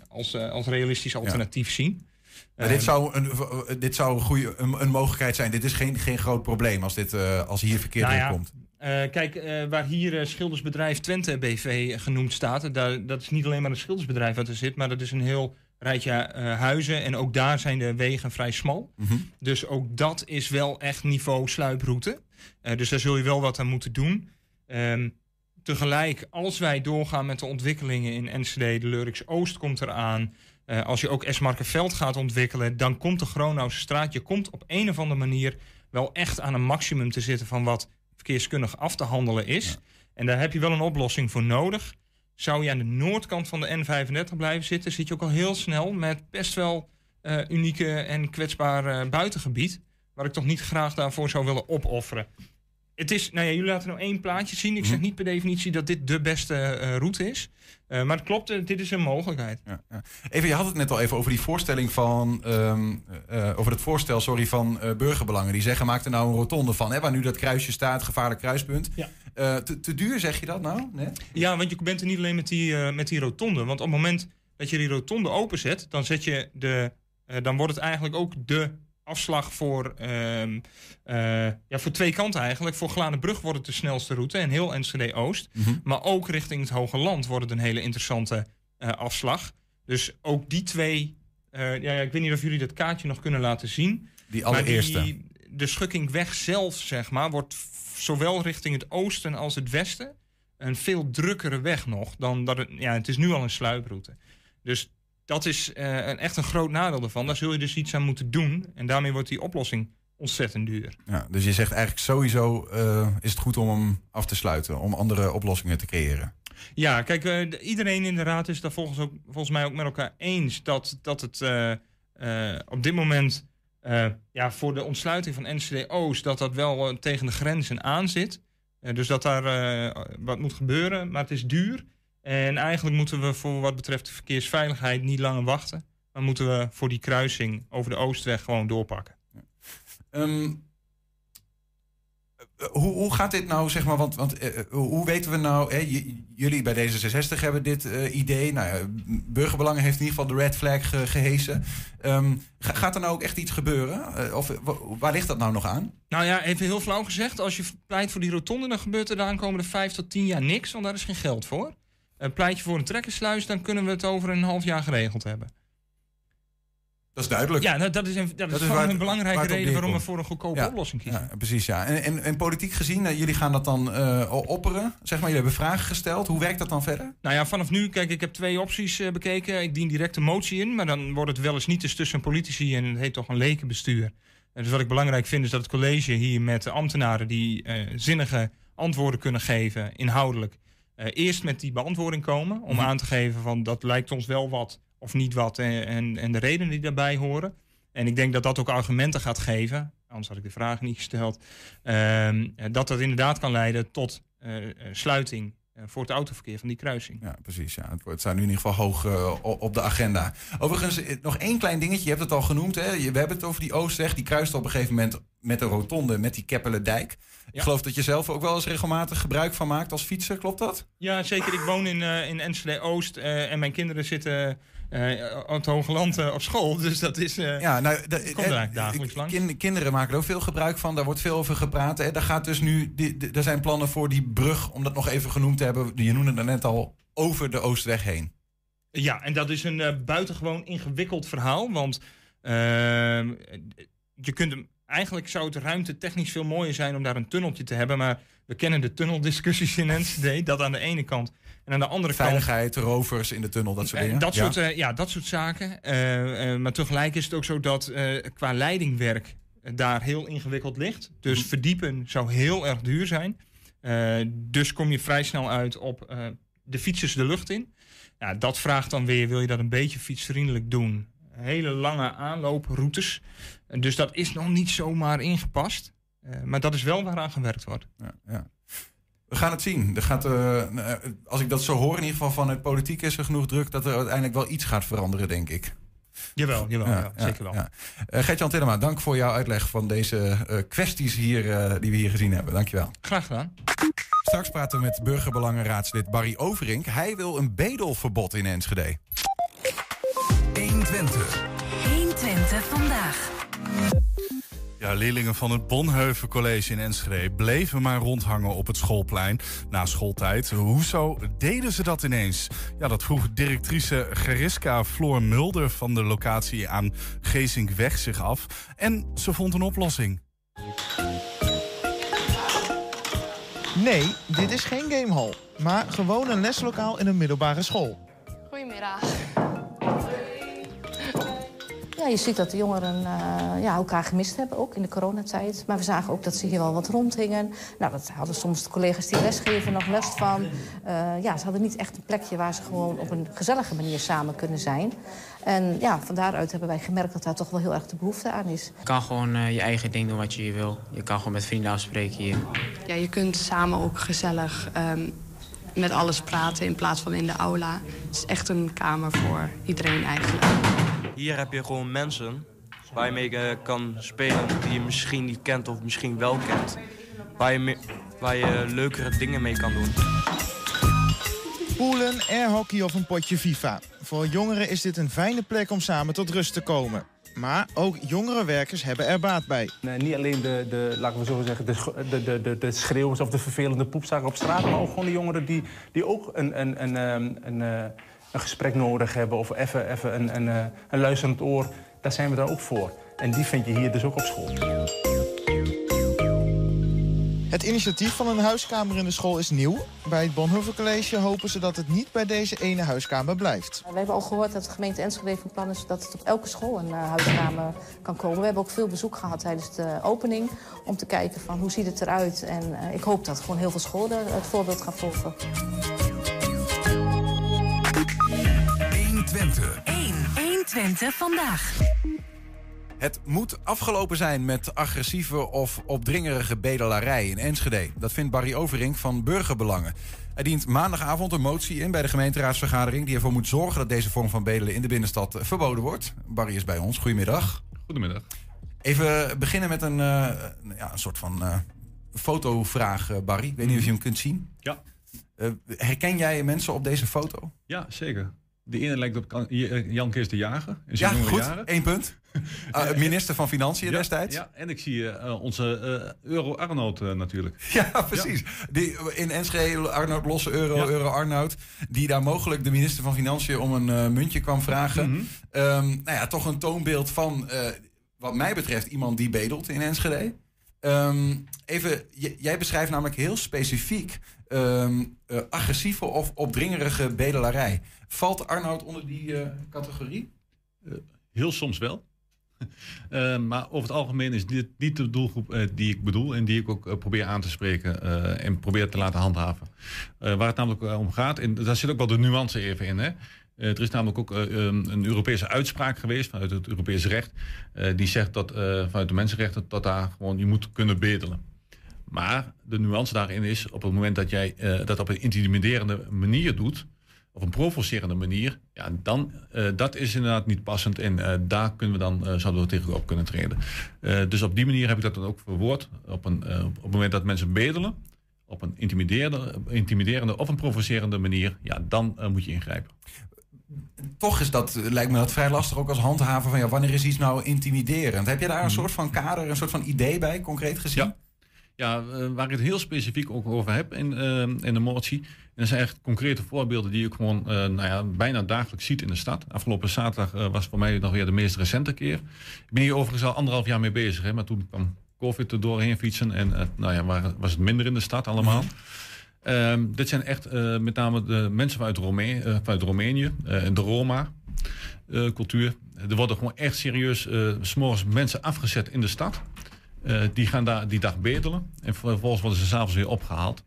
als, als realistisch alternatief zien. Maar dit zou, een, eh, dit zou een, goede, een, een mogelijkheid zijn. Dit is geen, geen groot probleem als, dit, eh, als hier verkeerd Nou ja, komt. Eh, kijk, waar hier schildersbedrijf Twente BV genoemd staat, daar, dat is niet alleen maar een schildersbedrijf wat er zit, maar dat is een heel rijd je eh, huizen en ook daar zijn de wegen vrij smal. Mhm. Dus ook dat is wel echt niveau sluiproute. Dus daar zul je wel wat aan moeten doen. Ehm, tegelijk, als wij doorgaan met de ontwikkelingen in Enschede, de Lurks Oost komt eraan. Eh, als je ook Esmarkenveld gaat ontwikkelen, dan komt de Gronauwse straat. Je komt op een of andere manier wel echt aan een maximum te zitten van wat verkeerskundig af te handelen is. En daar heb je wel een oplossing voor nodig. Zou je aan de noordkant van de N35 blijven zitten, zit je ook al heel snel met best wel eh, unieke en kwetsbaar eh, buitengebied. Waar ik toch niet graag daarvoor zou willen opofferen. Het is, nou ja, jullie laten nou één plaatje zien. Ik zeg niet per definitie dat dit de beste eh, route is. Eh, maar het klopt, eh, dit is een mogelijkheid. Ja, ja. Even, je had het net al even over die voorstelling van, ehm, eh, over het voorstel, sorry, van burgerbelangen. Die zeggen, maak er nou een rotonde van, hè, waar nu dat kruisje staat, gevaarlijk kruispunt. Ja. Te, te duur, zeg je dat nou? Ja, want je bent er niet alleen met die, met die rotonde. Want op het moment dat je die rotonde openzet, dan, zet je de, dan wordt het eigenlijk ook de afslag voor, ehm, eh, ja, voor twee kanten eigenlijk. Voor Glanenbrug wordt het de snelste route en heel Enschede Oost. Mhm. Maar ook richting het Hoge Land wordt het een hele interessante eh, afslag. Dus ook die twee, eh, ja, ja, ik weet niet of jullie dat kaartje nog kunnen laten zien. Die allereerste. die- de Schukkingweg zelf, zeg maar, wordt zowel richting het oosten als het westen een veel drukkere weg nog dan dat het. Ja, het is nu al een sluiproute. Dus dat is eh, een, echt een groot nadeel ervan. Daar zul je dus iets aan moeten doen. En daarmee wordt die oplossing ontzettend duur. Ja, dus je zegt eigenlijk sowieso eh, is het goed om hem af te sluiten, om andere oplossingen te creëren. Ja, kijk, eh, de- iedereen in de raad is daar volgens, ook, volgens mij ook met elkaar eens dat, dat het op dit moment ja, voor de ontsluiting van NCD Oost, dat dat wel tegen de grenzen aan zit. Dus dat daar wat moet gebeuren, maar het is duur. En eigenlijk moeten we voor wat betreft de verkeersveiligheid niet langer wachten. Maar moeten we voor die kruising over de Oostweg gewoon doorpakken. Ehm, eh, hoe, hoe gaat dit nou, zeg maar, want, want eh, hoe weten we nou, hè, jullie bij D66 hebben dit eh, idee, nou ja, Burgerbelangen heeft in ieder geval de red flag ge- gehesen. Ehm, ga- gaat er nou ook echt iets gebeuren? Eh, of eh, wa- waar ligt dat nou nog aan? Nou ja, even heel flauw gezegd. Als je pleit voor die rotonde, dan gebeurt er de aankomende vijf tot tien jaar niks. Want daar is geen geld voor. Uh, pleit je voor een trekkersluis, dan kunnen we het over een half jaar geregeld hebben. Dat is duidelijk. Ja, nou, dat is, een, dat is, gewoon waar het- een belangrijke waar reden waarom we voor een goedkope Ja, oplossing kiezen. Ja, precies, ja. En, en, en politiek gezien, eh, jullie gaan dat dan eh, opperen. Zeg maar, jullie hebben vragen gesteld. Hoe werkt dat dan verder? Nou ja, vanaf nu, kijk, ik heb twee opties eh, bekeken. Ik dien direct een motie in, maar dan wordt het wel eens niet eens tussen politici en het heet toch een lekenbestuur. En dus wat ik belangrijk vind is dat het college hier met de ambtenaren die zinnige antwoorden kunnen geven, inhoudelijk, eerst met die beantwoording komen. Om Mhm. aan te geven van dat lijkt ons wel wat of niet wat en, en, en de redenen die daarbij horen. En ik denk dat dat ook argumenten gaat geven, anders had ik de vraag niet gesteld, ehm, eh, dat dat inderdaad kan leiden tot eh, eh, sluiting eh, voor het autoverkeer van die kruising. Ja, precies. Ja. Het, staat nu in ieder geval hoog eh, op de agenda. Overigens, eh, nog één klein dingetje. Je hebt het al genoemd. Hè? We hebben het over die Oostweg. Die kruist op een gegeven moment met een rotonde met die Keppelendijk. Ik Ja. geloof dat je zelf ook wel eens regelmatig gebruik van maakt als fietser. Klopt dat? Ja, zeker. Ik woon in, eh in Enschede Oost eh, en mijn kinderen zitten eh op Land eh, op school. Dus dat is. eh, Ja, nou, de- komt eigenlijk dagelijks langs. kin- kinderen maken er ook veel gebruik van. Daar wordt veel over gepraat. Hè? Daar gaat dus nu, die, er zijn plannen voor die brug, om dat nog even genoemd te hebben. Je noemde het net al, over de Oostweg heen. Ja, en dat is een buitengewoon ingewikkeld verhaal. Want je kunt hem. Eigenlijk zou het ruimte technisch veel mooier zijn om daar een tunneltje te hebben. Maar we kennen de tunneldiscussies in Enschede. Dat aan de ene kant. En aan de andere kant. Veiligheid, rovers in de tunnel, dat soort Eh, dingen. Dat, Ja. soort, eh, ja, dat soort zaken. Eh, maar tegelijk is het ook zo dat qua leidingwerk daar heel ingewikkeld ligt. Dus Mhm. verdiepen zou heel erg duur zijn. Dus kom je vrij snel uit op de fietsers de lucht in. Ja, dat vraagt dan weer, wil je dat een beetje fietsvriendelijk doen? Hele lange aanlooproutes. Dus dat is nog niet zomaar ingepast. Maar dat is wel waaraan gewerkt wordt. Ja, ja. We gaan het zien. Er gaat, eh, eh, als ik dat zo hoor, in ieder geval vanuit politiek is er genoeg druk dat er uiteindelijk wel iets gaat veranderen, denk ik. Jawel, jawel, ja, zeker wel. Ja. Eh, Gert-Jan Tillema, dank voor jouw uitleg van deze eh, kwesties hier, eh, die we hier gezien hebben. Dankjewel. Graag gedaan. Straks praten we met burgerbelangenraadslid Barry Overink. Hij wil een bedelverbod in Enschede. 120. 120 vandaag. Ja, leerlingen van het Bonheuven College in Enschede bleven maar rondhangen op het schoolplein na schooltijd. Hoezo deden ze dat ineens? Ja, dat vroeg directrice Geriska Floor Mulder van de locatie aan Geesinkweg zich af. En ze vond een oplossing. Nee, dit is geen gamehall, maar gewoon een leslokaal in een middelbare school. Goedemiddag. Ja, je ziet dat de jongeren eh, ja, elkaar gemist hebben, ook in de coronatijd. Maar we zagen ook dat ze hier wel wat rondhingen. Nou, dat hadden soms de collega's die lesgeven nog last van. Eh, ja, ze hadden niet echt een plekje waar ze gewoon op een gezellige manier samen kunnen zijn. En ja, van daaruit hebben wij gemerkt dat daar toch wel heel erg de behoefte aan is. Je kan gewoon eh, je eigen ding doen wat je hier wil. Je kan gewoon met vrienden afspreken hier. Ja, je kunt samen ook gezellig ehm, met alles praten in plaats van in de aula. Het is echt een kamer voor iedereen eigenlijk. Hier heb je gewoon mensen waar je mee kan spelen die je misschien niet kent of misschien wel kent. Waar je, waar je leukere dingen mee kan doen. Poelen, airhockey of een potje FIFA. Voor jongeren is dit een fijne plek om samen tot rust te komen. Maar ook jongere werkers hebben er baat bij. Nee, niet alleen de, de, laten we zo zeggen, de, de, de, de, de schreeuwers of de vervelende poepzakken op straat... maar ook gewoon de jongeren die, die ook een, een, een, ehm, een, eh, een gesprek nodig hebben... of even, even een, een, eh, een luisterend oor. Daar zijn we daar ook voor. En die vind je hier dus ook op school. Het initiatief van een huiskamer in de school is nieuw. Bij het Bonhoeffer College hopen ze dat het niet bij deze ene huiskamer blijft. We hebben al gehoord dat de gemeente Enschede van plan is dat het op elke school een eh, huiskamer kan komen. We hebben ook veel bezoek gehad tijdens de opening om te kijken van hoe ziet het eruit. En eh, ik hoop dat gewoon heel veel scholen het voorbeeld gaan volgen. 120. 1. 120 vandaag. Het moet afgelopen zijn met agressieve of opdringerige bedelarij in Enschede. Dat vindt Barry Overink van Burgerbelangen. Hij dient maandagavond een motie in bij de gemeenteraadsvergadering... die ervoor moet zorgen dat deze vorm van bedelen in de binnenstad eh, verboden wordt. Barry is bij ons. Goedemiddag. Goedemiddag. Even beginnen met een, eh, ja, een soort van eh, fotovraag, Barry. Ik weet niet of je hem kunt zien. Ja. Eh, herken jij mensen op deze foto? Ja, zeker. De ene lijkt op J- Jan Kees de Jager. In Ja, zijn jonge goed. jaren. Eén punt. Ah, minister van Financiën Ja, destijds. Ja, en ik zie eh, onze eh, Euro Arnold eh, natuurlijk. Ja, precies. Die, in Enschede, Arnoud Losse, Euro, Ja. Euro Arnoud. Die daar mogelijk de minister van Financiën om een eh, muntje kwam vragen. Ehm, nou ja, toch een toonbeeld van, eh, wat mij betreft, iemand die bedelt in Enschede. Ehm, even, jij beschrijft namelijk heel specifiek ehm, eh, agressieve of opdringerige bedelarij. Valt Arnoud onder die eh, categorie? Heel soms wel. Eh, maar over het algemeen is dit niet de doelgroep eh, die ik bedoel en die ik ook eh, probeer aan te spreken eh, en probeer te laten handhaven. Eh, waar het namelijk eh, om gaat, en daar zit ook wel de nuance even in. Hè? Eh, er is namelijk ook eh, een Europese uitspraak geweest vanuit het Europese recht. eh, die zegt dat eh, vanuit de mensenrechten dat daar gewoon je moet kunnen bedelen. Maar de nuance daarin is op het moment dat jij eh, dat op een intimiderende manier doet, of een provocerende manier, ja, dan eh, dat is inderdaad niet passend en eh, daar kunnen we dan, eh, zouden we tegen op kunnen treden. Dus op die manier heb ik dat dan ook verwoord. Op, een, op het moment dat mensen bedelen, op een intimiderende, intimiderende of een provocerende manier, ja, dan moet je ingrijpen. Toch is dat, lijkt me dat vrij lastig ook als handhaven van ja, wanneer is iets nou intimiderend? Heb je daar een Mhm. soort van kader, een soort van idee bij, concreet gezien? Ja. Ja, eh, waar ik het heel specifiek ook over heb in, eh, in de motie. En dat zijn echt concrete voorbeelden die ik gewoon eh, nou ja, bijna dagelijks ziet in de stad. Afgelopen zaterdag was voor mij nog weer de meest recente keer. Ik ben hier overigens al anderhalf jaar mee bezig. Hè, maar toen kwam COVID er doorheen fietsen. En nou ja, was het minder in de stad allemaal. Ehm, dit zijn echt met name de mensen vanuit, Rome Roemenië. en de Roma eh, cultuur. Er worden gewoon echt serieus s s'morgens mensen afgezet in de stad. Eh, die gaan daar die dag bedelen. En vervolgens worden ze s'avonds weer opgehaald.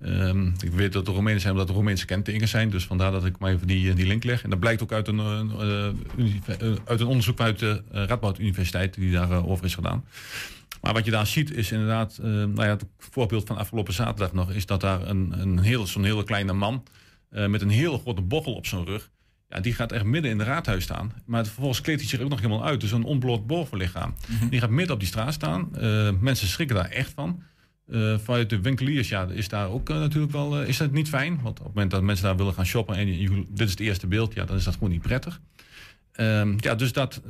Ehm, ik weet dat de Roemenen zijn omdat de Roemeense kentekens zijn. Dus vandaar dat ik maar even die, die link leg. En dat blijkt ook uit een, eh, eh, uit een onderzoek uit de Radboud Universiteit die daarover over is gedaan. Maar wat je daar ziet is inderdaad, nou ja, het voorbeeld van afgelopen zaterdag nog, is dat daar een, een heel, zo'n hele kleine man met een hele grote bochel op zijn rug, ja, die gaat echt midden in het raadhuis staan. Maar vervolgens kleedt hij zich ook nog helemaal uit, dus een ontbloot bovenlichaam. Die gaat midden op die straat staan. Eh, mensen schrikken daar echt van. Eh, vanuit de winkeliers, ja, is daar ook eh, natuurlijk wel is dat niet fijn. Want op het moment dat mensen daar willen gaan shoppen en je- dit is het eerste beeld, ja, dan is dat gewoon niet prettig. Ehm, ja, dus dat,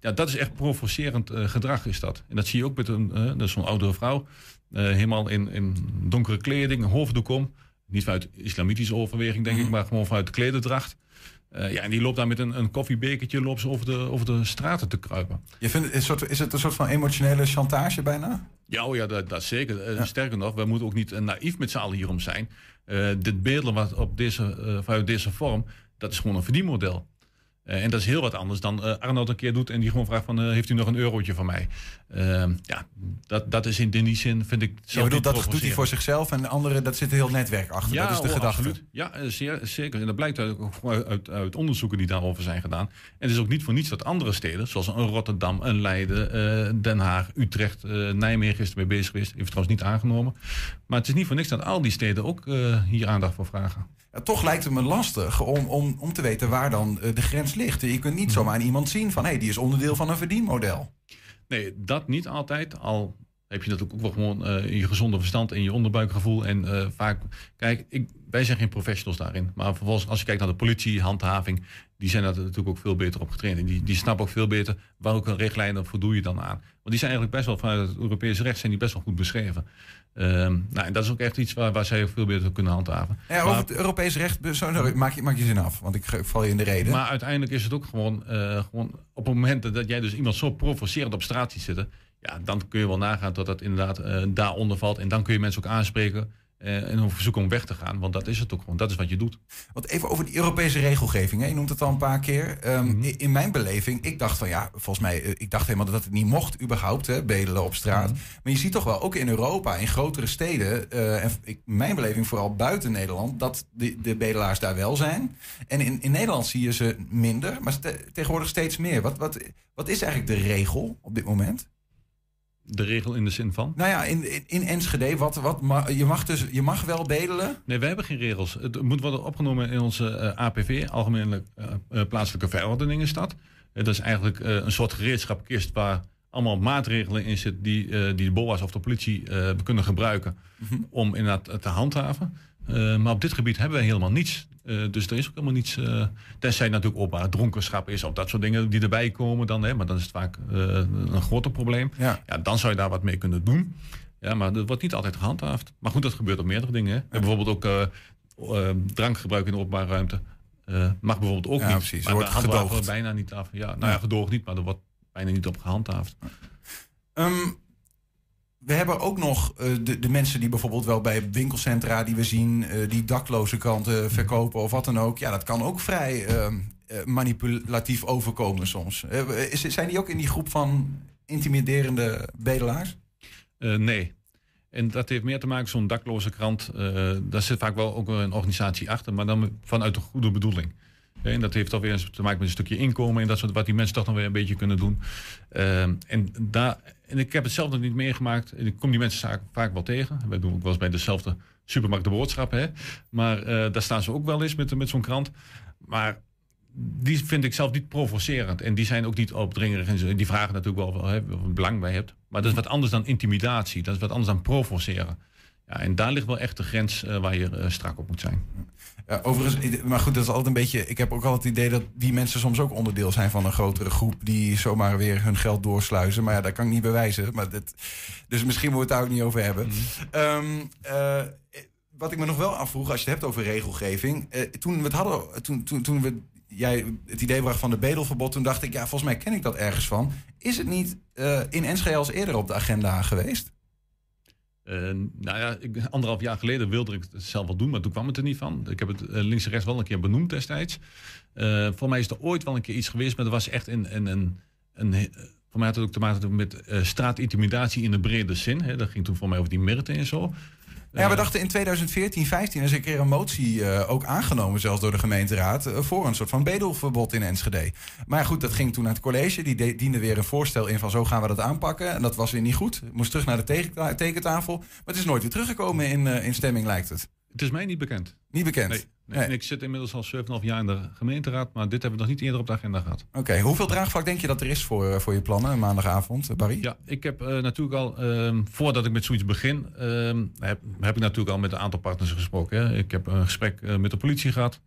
ja, dat is echt provocerend gedrag is dat. En dat zie je ook met een, zo'n oudere vrouw. helemaal in, in donkere kleding, een hoofddoek om. Niet vanuit islamitische overweging, denk ik, maar gewoon vanuit de Eh, ja, en die loopt daar met een, een koffiebekertje loopt ze over, de, over de straten te kruipen. Je vindt, het een soort, is het een soort van emotionele chantage bijna? Ja, oh ja dat, dat zeker. Eh, Sterker nog, we moeten ook niet eh, naïef met z'n allen hierom zijn. Dit bedelen wat op deze, eh, vanuit deze vorm, dat is gewoon een verdienmodel. Eh, en dat is heel wat anders dan eh, Arnold een keer doet en die gewoon vraagt van, eh, heeft u nog een eurotje van mij? Eh, ja, dat, dat is in, die zin, vind ik zelf bedoelt, niet dat doet hij voor zichzelf en de andere, dat zit een heel netwerk achter. dat is de oh, gedachte. absoluut. Ja, zeer, zeker. En dat blijkt uit, uit, uit, uit onderzoeken die daarover zijn gedaan. En het is ook niet voor niets dat andere steden, zoals een Rotterdam, een Leiden, Den Haag, Utrecht, Nijmegen is ermee bezig geweest. Heeft trouwens niet aangenomen. Maar het is niet voor niks dat al die steden ook hier aandacht voor vragen. Ja, toch lijkt het me lastig om, om, om te weten waar dan eh, de grens ligt. Je kunt niet zomaar aan iemand zien van, hé, hey, die is onderdeel van een verdienmodel. Nee, dat niet altijd. Al heb je natuurlijk ook wel gewoon in je gezonde verstand en je onderbuikgevoel. En eh, vaak, kijk, ik, wij zijn geen professionals daarin. Maar vervolgens, als je kijkt naar de politie, handhaving, die zijn daar natuurlijk ook veel beter op getraind. En die, die snappen ook veel beter welke richtlijnen voldoe je dan aan. Want die zijn eigenlijk best wel vanuit het Europese recht zijn die best wel goed beschreven. Ehm, nou, en dat is ook echt iets waar, waar zij ook veel beter kunnen handhaven. Ja, Maar- over het Europees recht, sorry, maak, je, maak je zin af, want ik val je in de reden. maar uiteindelijk is het ook gewoon, eh, gewoon op het moment dat jij dus iemand zo provocerend op straat ziet zitten, ja, dan kun je wel nagaan dat dat inderdaad eh, daaronder valt. En dan kun je mensen ook aanspreken eh, en verzoeken om weg te gaan. Want dat is het ook gewoon. Dat is wat je doet. Want even over die Europese regelgeving. Hè? Je noemt het al een paar keer. Ehm, Mhm. in, in mijn beleving, ik dacht van ja, volgens mij, eh, ik dacht helemaal dat het niet mocht überhaupt, hè, bedelen op straat. Mhm. Maar je ziet toch wel, ook in Europa, in grotere steden, eh, en ik, mijn beleving vooral buiten Nederland, dat de, de bedelaars daar wel zijn. En in, in Nederland zie je ze minder, maar tegenwoordig steeds meer. Wat, wat, wat is eigenlijk de regel op dit moment? De regel in de zin van? Nou ja, in, in, in Enschede, wat, wat, ma- je, mag dus, je mag wel bedelen. Nee, wij hebben geen regels. Het moet worden opgenomen in onze eh, APV, Algemene eh, Plaatselijke Verordeningenstad. Eh, dat is eigenlijk een soort gereedschapkist waar allemaal maatregelen in zitten die, die de BOA's of de politie kunnen gebruiken om inderdaad te handhaven. Eh, maar op dit gebied hebben we helemaal niets. Eh, dus er is ook helemaal niets. eh tenzij natuurlijk openbaar dronkenschap is of dat soort dingen die erbij komen dan. Hè, maar dan is het vaak een groter probleem. Ja. dan zou je daar wat mee kunnen doen. Ja, maar dat wordt niet altijd gehandhaafd. Maar goed, dat gebeurt op meerdere dingen. Hè. Bijvoorbeeld ook drankgebruik in de openbare ruimte. Mag bijvoorbeeld ook Ja, niet. precies. Maar Wordt gedoogd. bijna niet af. Ja, nou ja, Ja. gedoogd niet, maar er wordt bijna niet op gehandhaafd. Ehm, we hebben ook nog eh, de, de mensen die bijvoorbeeld wel bij winkelcentra die we zien, eh, die dakloze kranten verkopen of wat dan ook. Ja, dat kan ook vrij ehm, eh, manipulatief overkomen soms. Is, zijn die ook in die groep van intimiderende bedelaars? Nee. En dat heeft meer te maken, zo'n dakloze krant, daar zit vaak wel ook een organisatie achter, maar dan vanuit een goede bedoeling. En dat heeft alweer te maken met een stukje inkomen en dat soort wat die mensen toch nog weer een beetje kunnen doen. Eh, en, daar, en ik heb het zelf nog niet meegemaakt. Ik kom die mensen vaak, wel tegen. Wij doen ook wel eens bij dezelfde supermarkt de boodschappen. Hè? Maar eh, daar staan ze ook wel eens met, met zo'n krant. Maar die vind ik zelf niet provocerend. En die zijn ook niet opdringerig. En die vragen natuurlijk wel hè, er belang bij hebt. Maar dat is wat anders dan intimidatie. Dat is wat anders dan provoceren. Ja, en daar ligt wel echt de grens eh, waar je eh, strak op moet zijn. Overigens, maar goed, dat is altijd een beetje. Ik heb ook altijd het idee dat die mensen soms ook onderdeel zijn van een grotere groep. die zomaar weer hun geld doorsluizen. Maar ja, dat kan ik niet bewijzen. Maar dus misschien moeten we het daar ook niet over hebben. Ehm, eh, wat ik me nog wel afvroeg, als je het hebt over regelgeving. eh, toen we het hadden, toen, toen, toen we, jij het idee bracht van de bedelverbod, toen dacht ik, ja, volgens mij ken ik dat ergens van. Is het niet eh, in Enschede als eerder op de agenda geweest? Eh, nou ja, ik, anderhalf jaar geleden wilde ik het zelf wel doen, maar toen kwam het er niet van. Ik heb het eh, links en rechts wel een keer benoemd destijds. Eh, voor mij is er ooit wel een keer iets geweest, maar er was echt een. een, een, een voor mij had het ook te maken met straatintimidatie in de brede zin. Hè. Dat ging toen voor mij over die merten en zo. Ja, we dachten in 2014, 15 is een keer een motie eh, ook aangenomen, zelfs door de gemeenteraad, eh, voor een soort van bedelverbod in Enschede. Maar goed, dat ging toen naar het college. Die de- diende weer een voorstel in van zo gaan we dat aanpakken. En dat was weer niet goed. Moest terug naar de teken- tekentafel. Maar het is nooit weer teruggekomen in, eh, in stemming, lijkt het. Het is mij niet bekend. Niet bekend? Nee, nee. Nee. En ik zit inmiddels al 7,5 jaar in de gemeenteraad, maar dit hebben we nog niet eerder op de agenda gehad. Oké, hoeveel draagvlak denk je dat er is voor, eh, voor je plannen maandagavond, eh, Barry? Ja, ik heb eh, natuurlijk al, ehm, voordat ik met zoiets begin, ehm, heb, heb ik natuurlijk al met een aantal partners gesproken. Hè. Ik heb een gesprek met de politie gehad.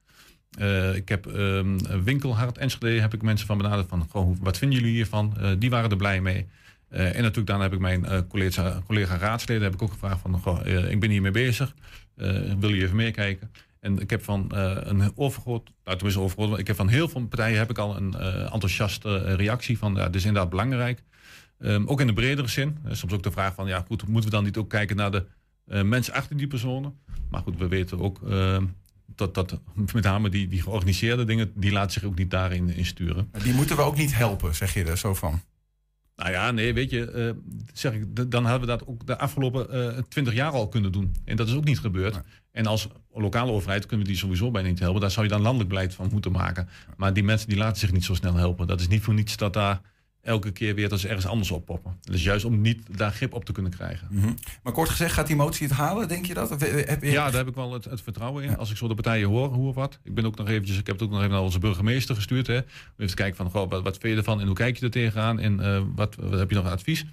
Eh, ik heb um, Winkelhard Enschede, heb ik mensen van benaderd van, goh, wat vinden jullie hiervan? Die waren er blij mee. En natuurlijk daarna heb ik mijn collega, collega raadsleden heb ik ook gevraagd van, goh, ik ben hiermee bezig. Eh, wil je even meekijken? En ik heb van eh, een overgroot, nou, tenminste overgroot, ik heb van heel veel partijen heb ik al een eh, enthousiaste reactie van, ja, dit is inderdaad belangrijk. Ehm, ook in de bredere zin. Soms ook de vraag van, ja goed, moeten we dan niet ook kijken naar de mensen achter die personen? Maar goed, we weten ook ehm, dat, dat met name die, die georganiseerde dingen, die laten zich ook niet daarin in sturen. Die moeten we ook niet helpen, zeg je er zo van. Nou ja, nee, weet je, eh, zeg ik, dan hadden we dat ook de afgelopen twintig jaar al kunnen doen. En dat is ook niet gebeurd. En als lokale overheid kunnen we die sowieso bijna niet helpen. Daar zou je dan landelijk beleid van moeten maken. Maar die mensen die laten zich niet zo snel helpen. Dat is niet voor niets dat daar elke keer weer dat ze ergens anders oppoppen. Dus juist om niet daar grip op te kunnen krijgen. Mhm. Maar kort gezegd, gaat die motie het halen, denk je dat? Of eh, heb je... Ja, daar heb ik wel het, het vertrouwen in. Als ik zo de partijen hoor, hoe of wat. Ik ben ook nog eventjes, ik heb het ook nog even naar onze burgemeester gestuurd. Hè, om even te kijken van, goh, wat, wat vind je ervan en hoe kijk je er tegenaan en eh, wat, wat heb je nog advies?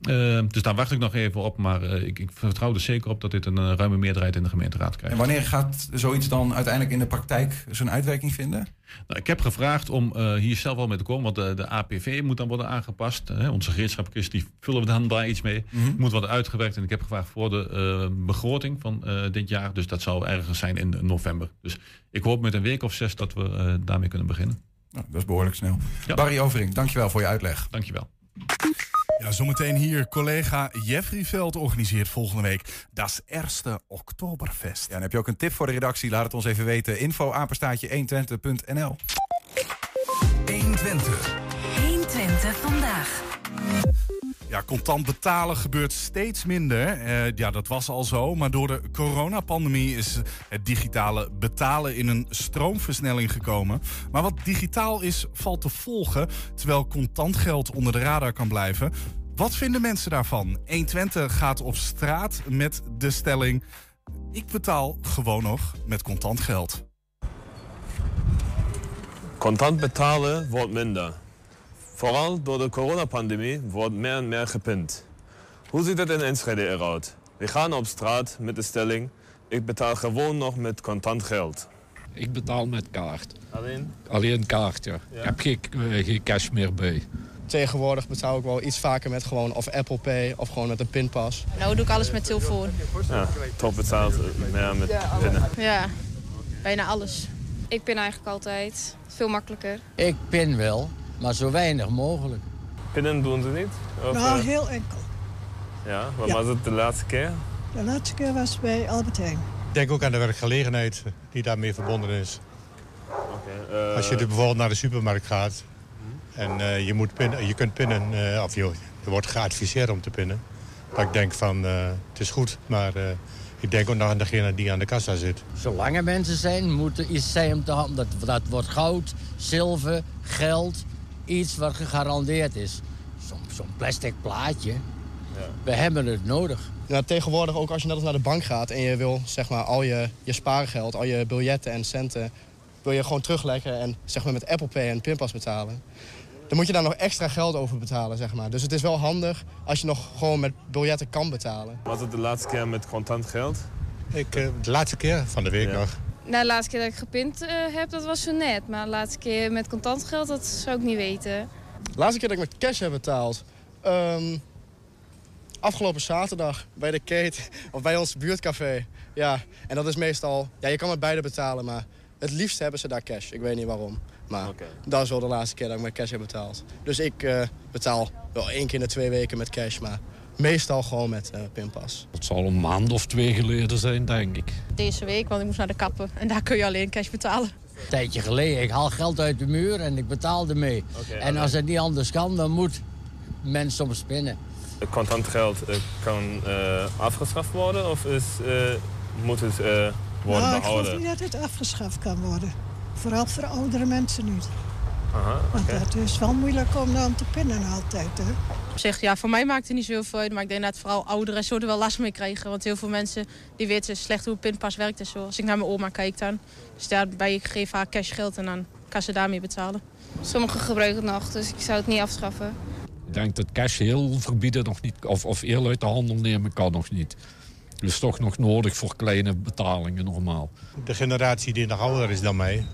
Eh, dus daar wacht ik nog even op, maar eh, ik, ik vertrouw er zeker op dat dit een eh, ruime meerderheid in de gemeenteraad krijgt. En wanneer gaat zoiets dan uiteindelijk in de praktijk zijn uitwerking vinden? Nou, ik heb gevraagd om hier zelf wel mee te komen, want de, de APV moet dan worden aangepast. Hè. Onze gereedschapkist, die vullen we dan daar iets mee. Mhm. Moet worden uitgewerkt en ik heb gevraagd voor de begroting van dit jaar. Dus dat zou ergens zijn in november. Dus ik hoop met een week of zes dat we daarmee kunnen beginnen. Nou, dat is behoorlijk snel. Barry Overink, dankjewel voor je uitleg. Dankjewel. Ja, zometeen hier collega Jeffrey Veld organiseert volgende week Das Erste Oktoberfest. Ja, en heb je ook een tip voor de redactie? Laat het ons even weten. Info apenstaatje 120.nl 120. 120 vandaag. Ja, contant betalen gebeurt steeds minder. Eh, ja, dat was al zo. Maar door de coronapandemie is het digitale betalen in een stroomversnelling gekomen. Maar wat digitaal is, valt te volgen. Terwijl contant geld onder de radar kan blijven. Wat vinden mensen daarvan? 120 gaat op straat met de stelling... Ik betaal gewoon nog met contant geld. Contant betalen wordt minder. Vooral door de coronapandemie wordt meer en meer gepind. Hoe ziet het in Enschede eruit? We gaan op straat met de stelling... ik betaal gewoon nog met contant geld. Ik betaal met kaart. Alleen? Alleen kaart, ja. Ik heb geen, eh, geen cash meer bij. Tegenwoordig betaal ik wel iets vaker met gewoon of Apple Pay of gewoon met een pinpas. Nou doe ik alles met telefoon. Ja, toch betaalt meer met pinnen. Ja, bijna alles. Ik pin eigenlijk altijd. Veel makkelijker. Ik pin wel, maar zo weinig mogelijk. Pinnen doen ze niet? Of, Nou, eh, heel enkel. Ja, wat Ja. was het de laatste keer? De laatste keer was bij Albert Heijn. Ik denk ook aan de werkgelegenheid die daarmee verbonden is. eh, Als je bijvoorbeeld naar de supermarkt gaat en eh, je, moet pinnen, je kunt pinnen, eh, of je, je wordt geadviseerd om te pinnen. Maar ik denk van, eh, het is goed, maar eh, ik denk ook nog aan degene die aan de kassa zit. Zolang er mensen zijn, moet er iets zijn om te handelen. Dat, dat wordt goud, zilver, geld, iets wat gegarandeerd is. Zo'n zo'n plastic plaatje, we hebben het nodig. Ja, tegenwoordig ook als je net als naar de bank gaat en je wil zeg maar, al je, je spaargeld, al je biljetten en centen... wil je gewoon terugleggen en zeg maar, met Apple Pay en pinpas betalen. Dan moet je daar nog extra geld over betalen, zeg maar. Dus het is wel handig als je nog gewoon met biljetten kan betalen. Was het de laatste keer met contant geld? Ik, eh, de laatste keer van de week nog. Nou, de laatste keer dat ik gepind eh, heb, dat was zo net. Maar de laatste keer met contant geld, dat zou ik niet weten. De laatste keer dat ik met cash heb betaald... ehm, afgelopen zaterdag bij de Kate, of bij ons buurtcafé. Ja, en dat is meestal... Ja, je kan met beide betalen, maar het liefst hebben ze daar cash. Ik weet niet waarom. Maar dat is wel de laatste keer dat ik met cash heb betaald. Dus ik eh, betaal wel één keer in de twee weken met cash, maar meestal gewoon met eh, pinpas. Het zal een maand of twee geleden zijn, denk ik. Deze week, want ik moest naar de kapper. En daar kun je alleen cash betalen. Een tijdje geleden, ik haal geld uit de muur en ik betaal ermee. en als het niet anders kan, dan moet men soms spinnen. Contant geld eh, kan eh, afgeschaft worden of is, eh, moet het eh, worden nou, ik geloof behouden? niet dat het afgeschaft kan worden. Vooral voor oudere mensen niet. Aha, Want het is wel moeilijk om dan te pinnen altijd. Hè? Op zich, ja, voor mij maakt het niet zoveel uit. Maar ik denk dat vooral ouderen zo er wel last mee krijgen. Want heel veel mensen die weten slecht hoe een pinpas werkt en zo. Als ik naar mijn oma kijk dan. Dus daarbij ik geef haar cashgeld en dan kan ze daarmee betalen. Sommigen gebruiken het nog, dus ik zou het niet afschaffen. Ik denk dat cash heel verbieden nog niet, of, of heel uit de handel nemen kan nog niet. Dat is toch nog nodig voor kleine betalingen normaal. De generatie die nog ouder is dan mij...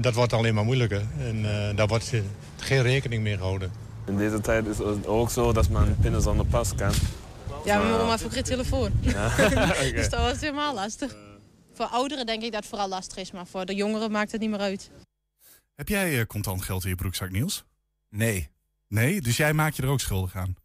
dat wordt alleen maar moeilijker. En eh, daar wordt geen rekening mee gehouden. In deze tijd is het ook zo dat man pinnen zonder pas kan. Ja, mijn Maar- mama heeft ook geen telefoon. Ja, oké. dus dat was helemaal lastig. Voor ouderen denk ik dat het vooral lastig is, maar voor de jongeren maakt het niet meer uit. Heb jij eh, contant geld in je broekzak, Niels? Nee. Nee? Dus jij maakt je er ook schuldig aan?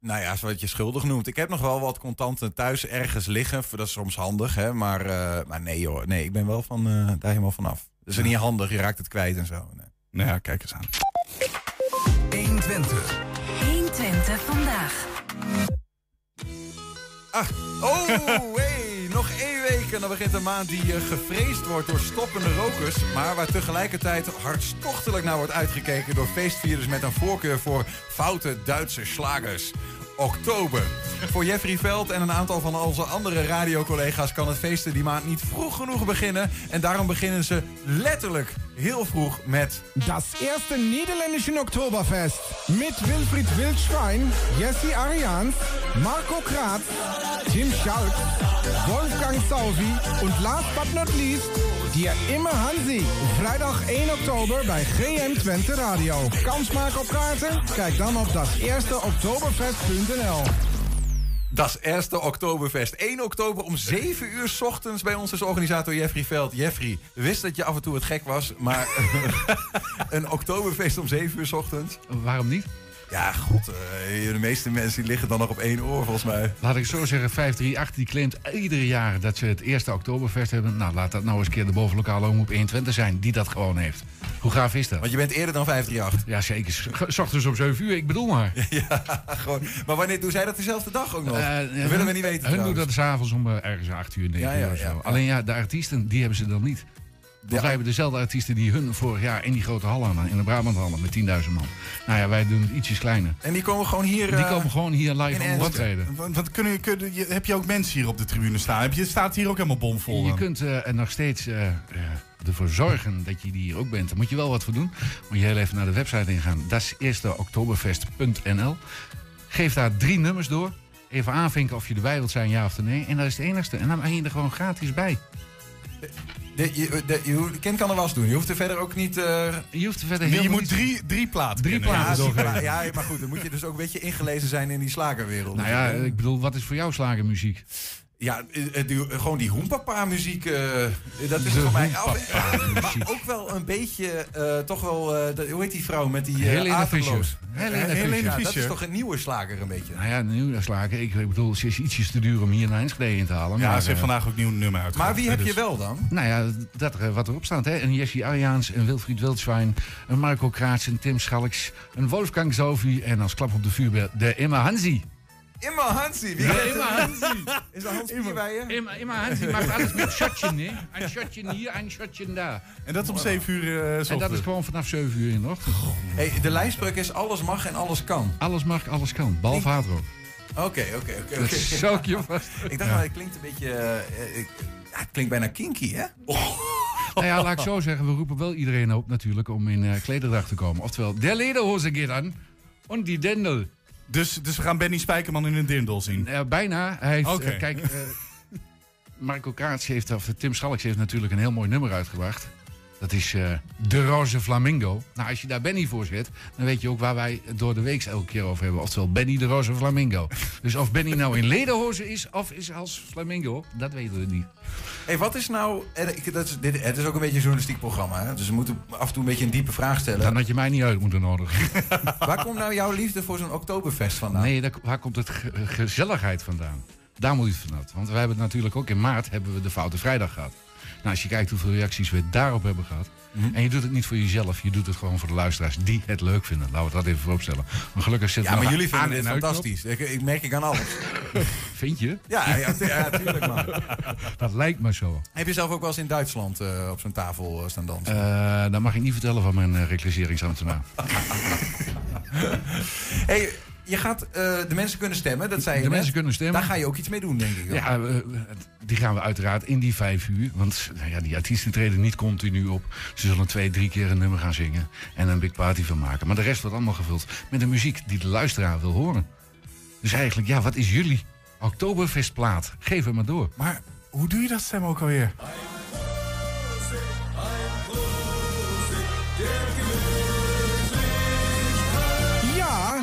Nou ja, is wat je schuldig noemt. Ik heb nog wel wat contanten thuis ergens liggen. Dat is soms handig, hè. Maar, eh, maar nee joh, nee, ik ben wel van, eh, daar helemaal vanaf. Dat is niet handig, je raakt het kwijt en zo. Nee. Nou ja, kijk eens aan. 120. 120 vandaag. Ah, oh, hey, nog één week en dan begint een maand die eh, gevreesd wordt door stoppende rokers. Maar waar tegelijkertijd hartstochtelijk naar wordt uitgekeken door feestvierders met een voorkeur voor foute Duitse slagers. Oktober. Voor Jeffrey Veld en een aantal van onze andere radiocollega's kan het feesten die maand niet vroeg genoeg beginnen. En daarom beginnen ze letterlijk heel vroeg met Das erste niederländische Oktoberfest mit Wilfried Wildschwein, Jesse Arians, Marco Kratz, Tim Schalk, Wolfgang Sauvi und last but not least, dir immer Hansi. Vrijdag 1 oktober bij GM Twente Radio. Kans maken op kaarten? Kijk dan op daseersteoktoberfest.nl. Das Erste Oktoberfest. 1 oktober om 7 uur 's ochtends bij ons is organisator Jeffrey Veld. Jeffrey, we wisten dat je af en toe het gek was, maar een Oktoberfest om 7 uur 's ochtends? Waarom niet? Ja, god, eh, de meeste mensen die liggen dan nog op één oor volgens mij. Laat ik zo zeggen, 538 die claimt ieder jaar dat ze het eerste Oktoberfest hebben. Nou, laat dat nou eens een keer de bovenlokale omroep 120 zijn die dat gewoon heeft. Hoe gaaf is dat? Want je bent eerder dan 538. Ja, zeker. S ochtends om 7 uur, ik bedoel maar. Ja, gewoon. Maar wanneer doen zij dat dezelfde dag ook nog? Eh, dat willen we niet weten. Hun doen dat s'avonds om eh, ergens 8 uur, 9 Ja, ja, uur of zo. ja. Alleen ja, de artiesten, die hebben ze dan niet. Ja. wij hebben dezelfde artiesten die hun vorig jaar in die grote hal hadden. In de Brabanthallen met 10.000 man. Nou ja, wij doen het ietsjes kleiner. En die komen gewoon hier... Die eh, komen gewoon hier live optreden. Want, kunnen, kunnen, je- heb je ook mensen hier op de tribune staan? Heb je, staat hier ook helemaal bomvol? Je dan? kunt eh, er nog steeds eh, ervoor zorgen dat je die hier ook bent. Daar moet je wel wat voor doen. Moet je heel even naar de website ingaan. Dat is eersteoktoberfest.nl. Geef daar drie nummers door. Even aanvinken of je erbij wilt zijn, ja of nee. En dat is het enigste. En dan ben je er gewoon gratis bij. De, je, de, je, Ken kan er was doen. Je hoeft er verder ook niet... eh, Je hoeft er verder heel je moet drie, drie platen Drie platen ja, ja, maar goed, dan moet je dus ook een beetje ingelezen zijn in die slagerwereld. Nou ja, ik bedoel, wat is voor jou slagermuziek? Ja, eh, eh, die- gewoon die hoempapa muziek, eh, dat is De voor mij... maar ook wel een beetje, eh, toch wel, eh, hoe heet die vrouw met die uh, Helene Fischer. Helene, Helene Fischer. Fischer. Ja, dat is toch een nieuwe slager een beetje. Nou ja, de nieuwslagen. Ik, ik bedoel, ze is ietsjes te duur om hier naar Enschede in te halen. Ja, maar, ze heeft eh, vandaag ook nieuw nummer uitgebracht. Maar wie heb je dus- wel dan? Nou ja, dat er, wat erop staat. Hè? Een Jesse Arjaans, een Wilfried Wildschwein, een Marco Kraats, een Tim Schalks, een Wolfgang Zovi en als klap op de vuurbel de Emma Hansi. Immer Hansi. Wie Ja, Immer? Hansi. Is dat Hans bij je? Emma, Emma Hansi maakt alles met shotje, hè? Een shotje hier, een shotje daar. En dat om 7 uur eh, 's En dat is gewoon vanaf 7 uur in de ochtend. Hey, de lijnspreuk is alles mag en alles kan. Alles mag, alles kan. Behalve hardrock. Oké, oké, oké. Dat oké. zou ik je vast. Ik dacht, Ja. het klinkt een beetje... eh, ik- ja, het klinkt bijna kinky, hè? Nou ja, laat ik zo zeggen. We roepen wel iedereen op natuurlijk om in eh klederdracht te komen. Oftewel, der lederhose geht aan. En die dendel. Dus, dus we gaan Benny Spijkerman in een dindel zien. Bijna. Hij heeft, Oké. eh, kijk, eh, Marco Kaats heeft, of Tim Schalks heeft natuurlijk een heel mooi nummer uitgebracht. Dat is eh, De Roze Flamingo. Nou, als je daar Benny voor zet, dan weet je ook waar wij het door de week elke keer over hebben. Oftewel Benny de Roze Flamingo. Dus of Benny nou in lederhozen is of is als flamingo, dat weten we niet. Hey, wat is nou... Dat is, dit, het is ook een beetje een journalistiek programma, hè? Dus we moeten af en toe een beetje een diepe vraag stellen. Dan had je mij niet uit moeten nodigen. Waar komt nou jouw liefde voor zo'n Oktoberfest vandaan? Nee, daar, waar komt het ge- gezelligheid vandaan? Daar moet je het vanuit. Want we hebben natuurlijk ook in maart hebben we de Foute Vrijdag gehad. Nou, als je kijkt hoeveel reacties we daarop hebben gehad. Mhm. En je doet het niet voor jezelf, je doet het gewoon voor de luisteraars die het leuk vinden. Laten we dat even vooropstellen. Maar gelukkig zit Ja, maar jullie vinden dit uitknop. fantastisch. Ik, ik merk ik aan alles. Vind je? Ja, ja, ja, tuurlijk man. Dat lijkt me zo. Heb je zelf ook wel eens in Duitsland eh, op zo'n tafel eh, staan dansen? Eh dat mag ik niet vertellen van mijn reclasseringsambtenaar. hey, je gaat eh, de mensen kunnen stemmen, dat zei je De net. mensen kunnen stemmen. Daar ga je ook iets mee doen, denk ik. Ja, eh, die gaan we uiteraard in die vijf uur. Want nou ja, die artiesten treden niet continu op. Ze zullen twee, drie keer een nummer gaan zingen. En een big party van maken. Maar de rest wordt allemaal gevuld met de muziek die de luisteraar wil horen. Dus eigenlijk, ja, wat is jullie Oktoberfestplaat. Geef hem maar door. Maar hoe doe je dat stem ook alweer?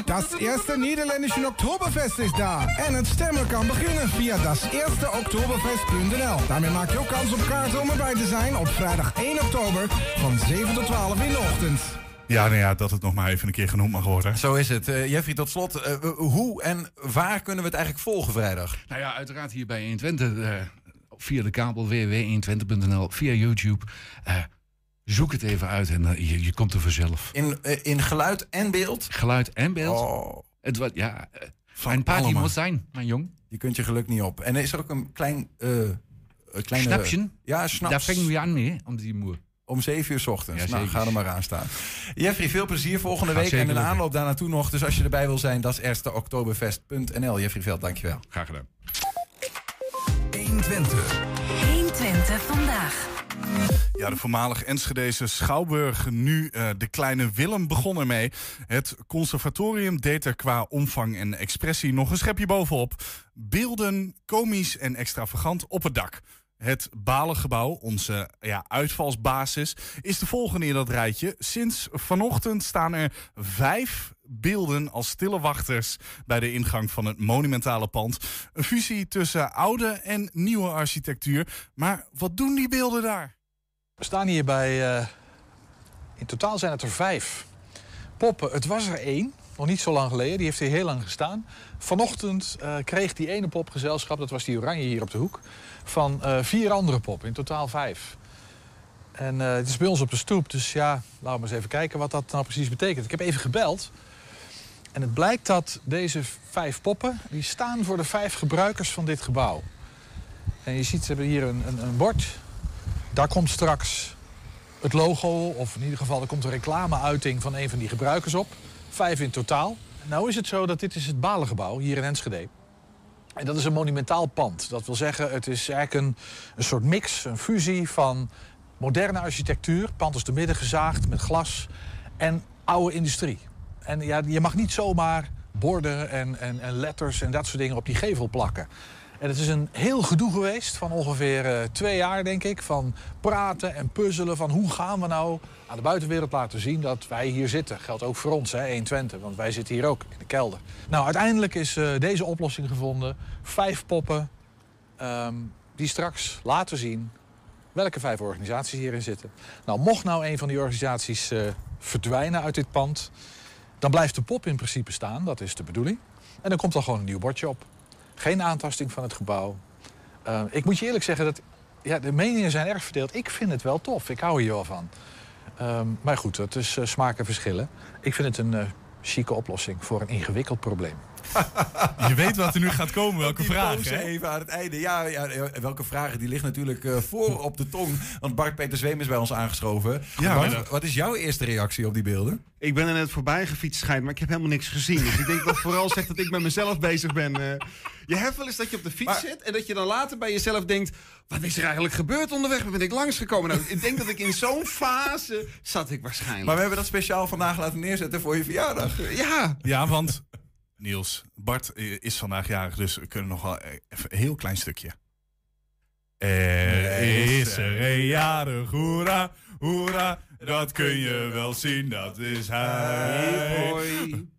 Das erste niederländische Oktoberfest is daar. En het stemmen kan beginnen via daseersteoktoberfest.nl. Daarmee maak je ook kans op kaarten om erbij te zijn op vrijdag 1 oktober van 7 tot 12 in de ochtend. Ja, nou ja, dat het nog maar even een keer genoemd mag worden. Zo is het. Eh, Jeffrey, tot slot, eh, hoe en waar kunnen we het eigenlijk volgen vrijdag? Nou ja, uiteraard hier bij 120. eh, via de kabel www.120.nl, via YouTube. Zoek het even uit en eh, je, je komt er vanzelf. In, eh, in geluid en beeld? Geluid en beeld. Oh. Het wordt, ja, een party moet zijn, mijn jong. Je kunt je geluk niet op. En er is er ook een klein... eh een kleine, Snapje? Ja, snaps. Daar vingen we aan mee, om die moer. Om 7 uur s ochtends. Ja, nou, ga er maar aan staan. Jeffrey, veel plezier volgende Gaat week. En zeker in de lukken. aanloop daar naartoe nog. Dus als je erbij wil zijn, dat is eersteoktoberfest.nl. Jeffrey Veld, dankjewel. Graag gedaan. 120. 120 vandaag. Ja, de voormalig Enschedeze Schouwburg, nu eh, de kleine Willem, begon ermee. Het conservatorium deed er qua omvang en expressie nog een schepje bovenop. Beelden, komisch en extravagant op het dak. Het Balengebouw, onze ja, uitvalsbasis, is de volgende in dat rijtje. Sinds vanochtend staan er vijf beelden als stille wachters bij de ingang van het monumentale pand. Een fusie tussen oude en nieuwe architectuur. Maar wat doen die beelden daar? We staan hier bij. eh, in totaal zijn het er vijf poppen. Het was er één, nog niet zo lang geleden. Die heeft hier heel lang gestaan. Vanochtend eh, kreeg die ene pop gezelschap, dat was die oranje hier op de hoek, van eh, vier andere poppen. In totaal vijf. En eh, het is bij ons op de stoep, dus ja, laten we eens even kijken wat dat nou precies betekent. Ik heb even gebeld. En het blijkt dat deze vijf poppen, die staan voor de vijf gebruikers van dit gebouw. En je ziet, ze hebben hier een, een, een bord. Daar komt straks het logo, of in ieder geval er komt een reclameuiting van een van die gebruikers op. Vijf in totaal. Nou is het zo dat dit is het Balengebouw hier in Enschede. En dat is een monumentaal pand. Dat wil zeggen, het is eigenlijk een, een soort mix, een fusie van moderne architectuur. Pand is te midden gezaagd met glas en oude industrie. En ja, je mag niet zomaar borden en, en, en letters en dat soort dingen op die gevel plakken. En het is een heel gedoe geweest van ongeveer eh, twee jaar, denk ik. Van praten en puzzelen van hoe gaan we nou aan de buitenwereld laten zien dat wij hier zitten. Geldt ook voor ons, hè, 120, want wij zitten hier ook in de kelder. Nou, uiteindelijk is eh, deze oplossing gevonden. Vijf poppen ehm, die straks laten zien welke vijf organisaties hierin zitten. Nou, mocht nou een van die organisaties eh, verdwijnen uit dit pand... dan blijft de pop in principe staan, dat is de bedoeling. En dan komt er gewoon een nieuw bordje op. Geen aantasting van het gebouw. Eh, ik moet je eerlijk zeggen, dat, ja, de meningen zijn erg verdeeld. Ik vind het wel tof, ik hou hier wel van. Ehm, maar goed, dat is eh, smaak en verschillen. Ik vind het een eh chique oplossing voor een ingewikkeld probleem. Je weet wat er nu gaat komen, welke hè? even aan het einde. Ja, ja, welke vragen? Die ligt natuurlijk eh, voor op de tong. Want Bart Peter Zweem is bij ons aangeschoven. Ja, Bart, wat is jouw eerste reactie op die beelden? Ik ben er net voorbij gefietst, schijnt, maar ik heb helemaal niks gezien. Dus ik denk dat vooral zegt dat ik met mezelf bezig ben. eh. je hebt wel eens dat je op de fiets zit en dat je dan later bij jezelf denkt... wat is er eigenlijk gebeurd onderweg? Waar ben ik langsgekomen? Nou, ik denk dat ik in zo'n fase zat ik waarschijnlijk. Maar we hebben dat speciaal vandaag laten neerzetten voor je verjaardag. Ja. Ja, want Niels, Bart eh, is vandaag jarig, dus we kunnen nog wel eh, even een heel klein stukje. Er is er een jarig, hoera, hoera, dat kun je wel zien, dat is hij. Hoi.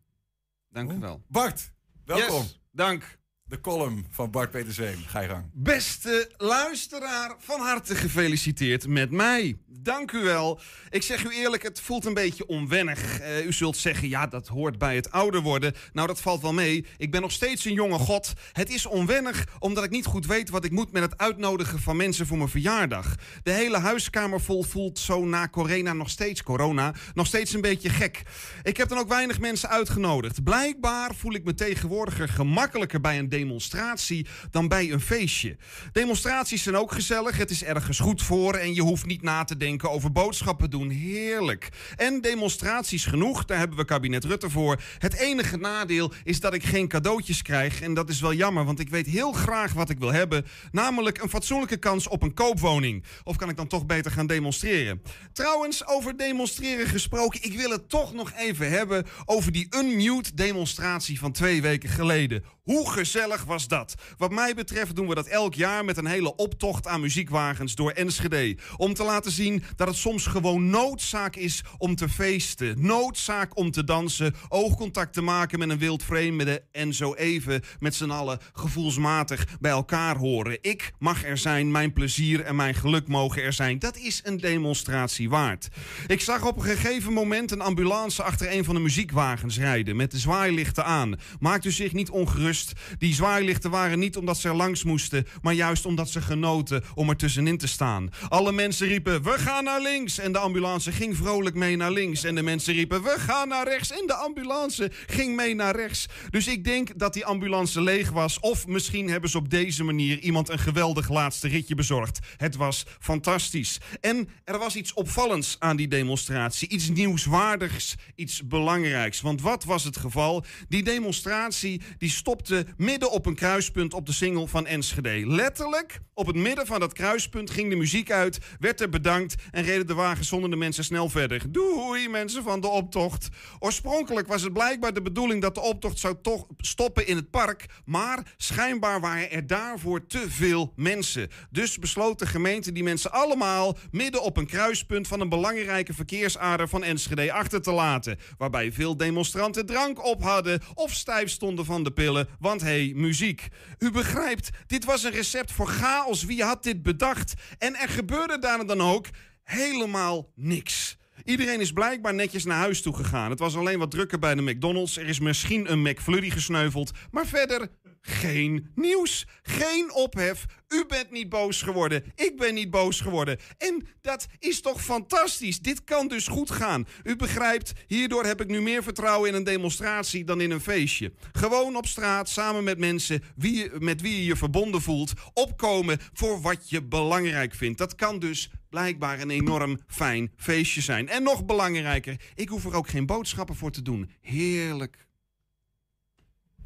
Dank u wel. Bart, welkom. Yes, dank. De column van Bart Peter Zweem. Ga je gang. Beste luisteraar, van harte gefeliciteerd met mij. Dank u wel. Ik zeg u eerlijk, het voelt een beetje onwennig. Eh, u zult zeggen, ja, dat hoort bij het ouder worden. Nou, dat valt wel mee. Ik ben nog steeds een jonge god. Het is onwennig omdat ik niet goed weet wat ik moet met het uitnodigen van mensen voor mijn verjaardag. De hele huiskamer vol voelt zo na corona nog steeds corona, nog steeds een beetje gek. Ik heb dan ook weinig mensen uitgenodigd. Blijkbaar voel ik me tegenwoordiger gemakkelijker bij een demonstratie dan bij een feestje. Demonstraties zijn ook gezellig, het is ergens goed voor en je hoeft niet na te denken over boodschappen doen. Heerlijk. En demonstraties genoeg, daar hebben we kabinet Rutte voor. Het enige nadeel is dat ik geen cadeautjes krijg en dat is wel jammer, want ik weet heel graag wat ik wil hebben, namelijk een fatsoenlijke kans op een koopwoning. Of kan ik dan toch beter gaan demonstreren? Trouwens, over demonstreren gesproken, ik wil het toch nog even hebben over die unmute demonstratie van twee weken geleden. Hoe gezellig was dat? Wat mij betreft doen we dat elk jaar met een hele optocht aan muziekwagens door Enschede. Om te laten zien dat het soms gewoon noodzaak is om te feesten. Noodzaak om te dansen, oogcontact te maken met een wild vreemde en zo even met z'n allen gevoelsmatig bij elkaar horen. Ik mag er zijn, mijn plezier en mijn geluk mogen er zijn. Dat is een demonstratie waard. Ik zag op een gegeven moment een ambulance achter een van de muziekwagens rijden met de zwaailichten aan. Maakt u zich niet ongerust. Die zwaailichten waren niet omdat ze er langs moesten, maar juist omdat ze genoten om er tussenin te staan. Alle mensen riepen: We gaan naar links. En de ambulance ging vrolijk mee naar links. En de mensen riepen: We gaan naar rechts. En de ambulance ging mee naar rechts. Dus ik denk dat die ambulance leeg was. Of misschien hebben ze op deze manier iemand een geweldig laatste ritje bezorgd. Het was fantastisch. En er was iets opvallends aan die demonstratie. Iets nieuwswaardigs, iets belangrijks. Want wat was het geval? Die demonstratie die stopte midden op een kruispunt op de singel van Enschede. Letterlijk op het midden van dat kruispunt ging de muziek uit, werd er bedankt en reden de wagens zonder de mensen snel verder. Doei mensen van de optocht. Oorspronkelijk was het blijkbaar de bedoeling dat de optocht zou stoppen in het park, maar schijnbaar waren er daarvoor te veel mensen. Dus besloot de gemeente die mensen allemaal midden op een kruispunt van een belangrijke verkeersader van Enschede achter te laten, waarbij veel demonstranten drank op hadden of stijf stonden van de pillen, want hey, muziek. U begrijpt, dit was een recept voor chaos. Wie had dit bedacht? En er gebeurde daar dan ook helemaal niks. Iedereen is blijkbaar netjes naar huis toe gegaan. Het was alleen wat drukker bij de McDonald's. Er is misschien een McFlurry gesneuveld. Maar verder geen nieuws. Geen ophef. U bent niet boos geworden. Ik ben niet boos geworden. En dat is toch fantastisch. Dit kan dus goed gaan. U begrijpt, hierdoor heb ik nu meer vertrouwen in een demonstratie dan in een feestje. Gewoon op straat, samen met mensen wie met wie je je verbonden voelt. Opkomen voor wat je belangrijk vindt. Dat kan dus blijkbaar een enorm fijn feestje zijn. En nog belangrijker, ik hoef er ook geen boodschappen voor te doen. Heerlijk.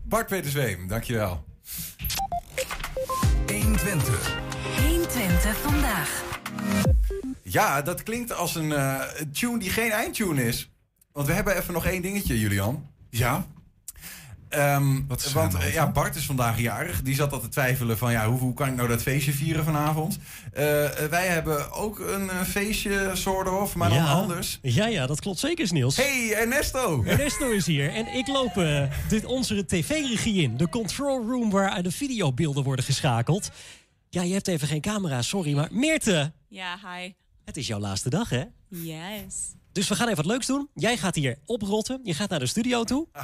Bart Peter Zweem, dankjewel. 120. 120 vandaag. Ja, dat klinkt als een uh, tune die geen eindtune is. Want we hebben even nog één dingetje, Julian. Ja? Um, Wat is want uh, ja, Bart is vandaag jarig. Die zat al te twijfelen van ja, hoe, hoe kan ik nou dat feestje vieren vanavond? Uh, wij hebben ook een feestje, soort of, maar ja. dan anders. Ja, ja, dat klopt zeker, Niels. Hey, Ernesto! Ernesto is hier. En ik loop uh, dit onze tv-regie in. De control room waar de videobeelden worden geschakeld. Ja, je hebt even geen camera, sorry. Maar Meerte! Ja, hi. Het is jouw laatste dag, hè? Yes. Dus we gaan even wat leuks doen. Jij gaat hier oprotten. Je gaat naar de studio toe.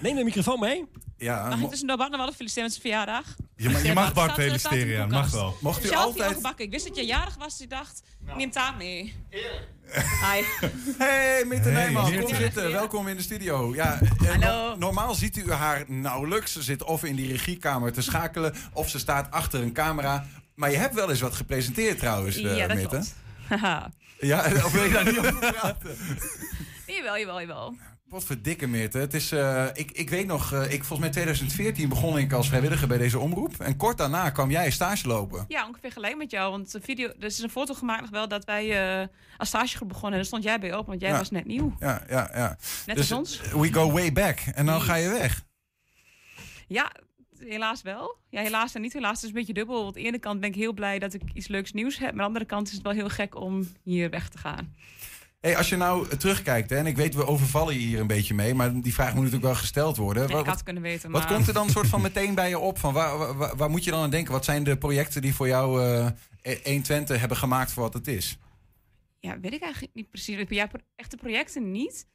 Neem de microfoon mee. Ja, mag ik tussendoor Bart nog wel feliciteren met zijn verjaardag? Je, ma je mag Bart feliciteren, ja. Mag wel. Mocht u Zelf altijd... gebakken. Ik wist dat je jarig was, dus ik dacht, neem taart mee. Hi. Hey, Mitte Hey, Nijman, kom zitten. Welkom in de studio. Ja, eh, Hallo. no- normaal ziet u haar nauwelijks. Ze zit of in die regiekamer te schakelen... of ze staat achter een camera. Maar je hebt wel eens wat gepresenteerd trouwens, eh, ja, dat Mitte. klopt. Haha. Ja, of wil je daar niet over praten? jawel, jawel, jawel. Wat voor dikke. Het is, eh, ik, ik weet nog, eh, ik, volgens mij 2014 begon ik als vrijwilliger bij deze omroep. En kort daarna kwam jij stage lopen. Ja, ongeveer gelijk met jou. Want de video, er is een foto gemaakt nog wel dat wij eh, als stagegroep begonnen. En daar stond jij bij op, want jij Ja. was net nieuw. Ja, ja, ja. Net Dus, als ons. We go way back. En dan ga je weg. Ja, helaas wel. Ja, helaas en niet helaas. Het is een beetje dubbel. Want aan de ene kant ben ik heel blij dat ik iets leuks nieuws heb. Maar aan de andere kant is het wel heel gek om hier weg te gaan. Hey, als je nou terugkijkt, hè, en ik weet, we overvallen je hier een beetje mee, maar die vraag moet natuurlijk wel gesteld worden. Nee, Wat- ik had kunnen weten. Wat maar... komt er dan soort van meteen bij je op? Van waar, waar- moet je dan aan denken? Wat zijn de projecten die voor jou eh 120 hebben gemaakt voor wat het is? Ja, weet ik eigenlijk niet precies. Ja, echte projecten niet.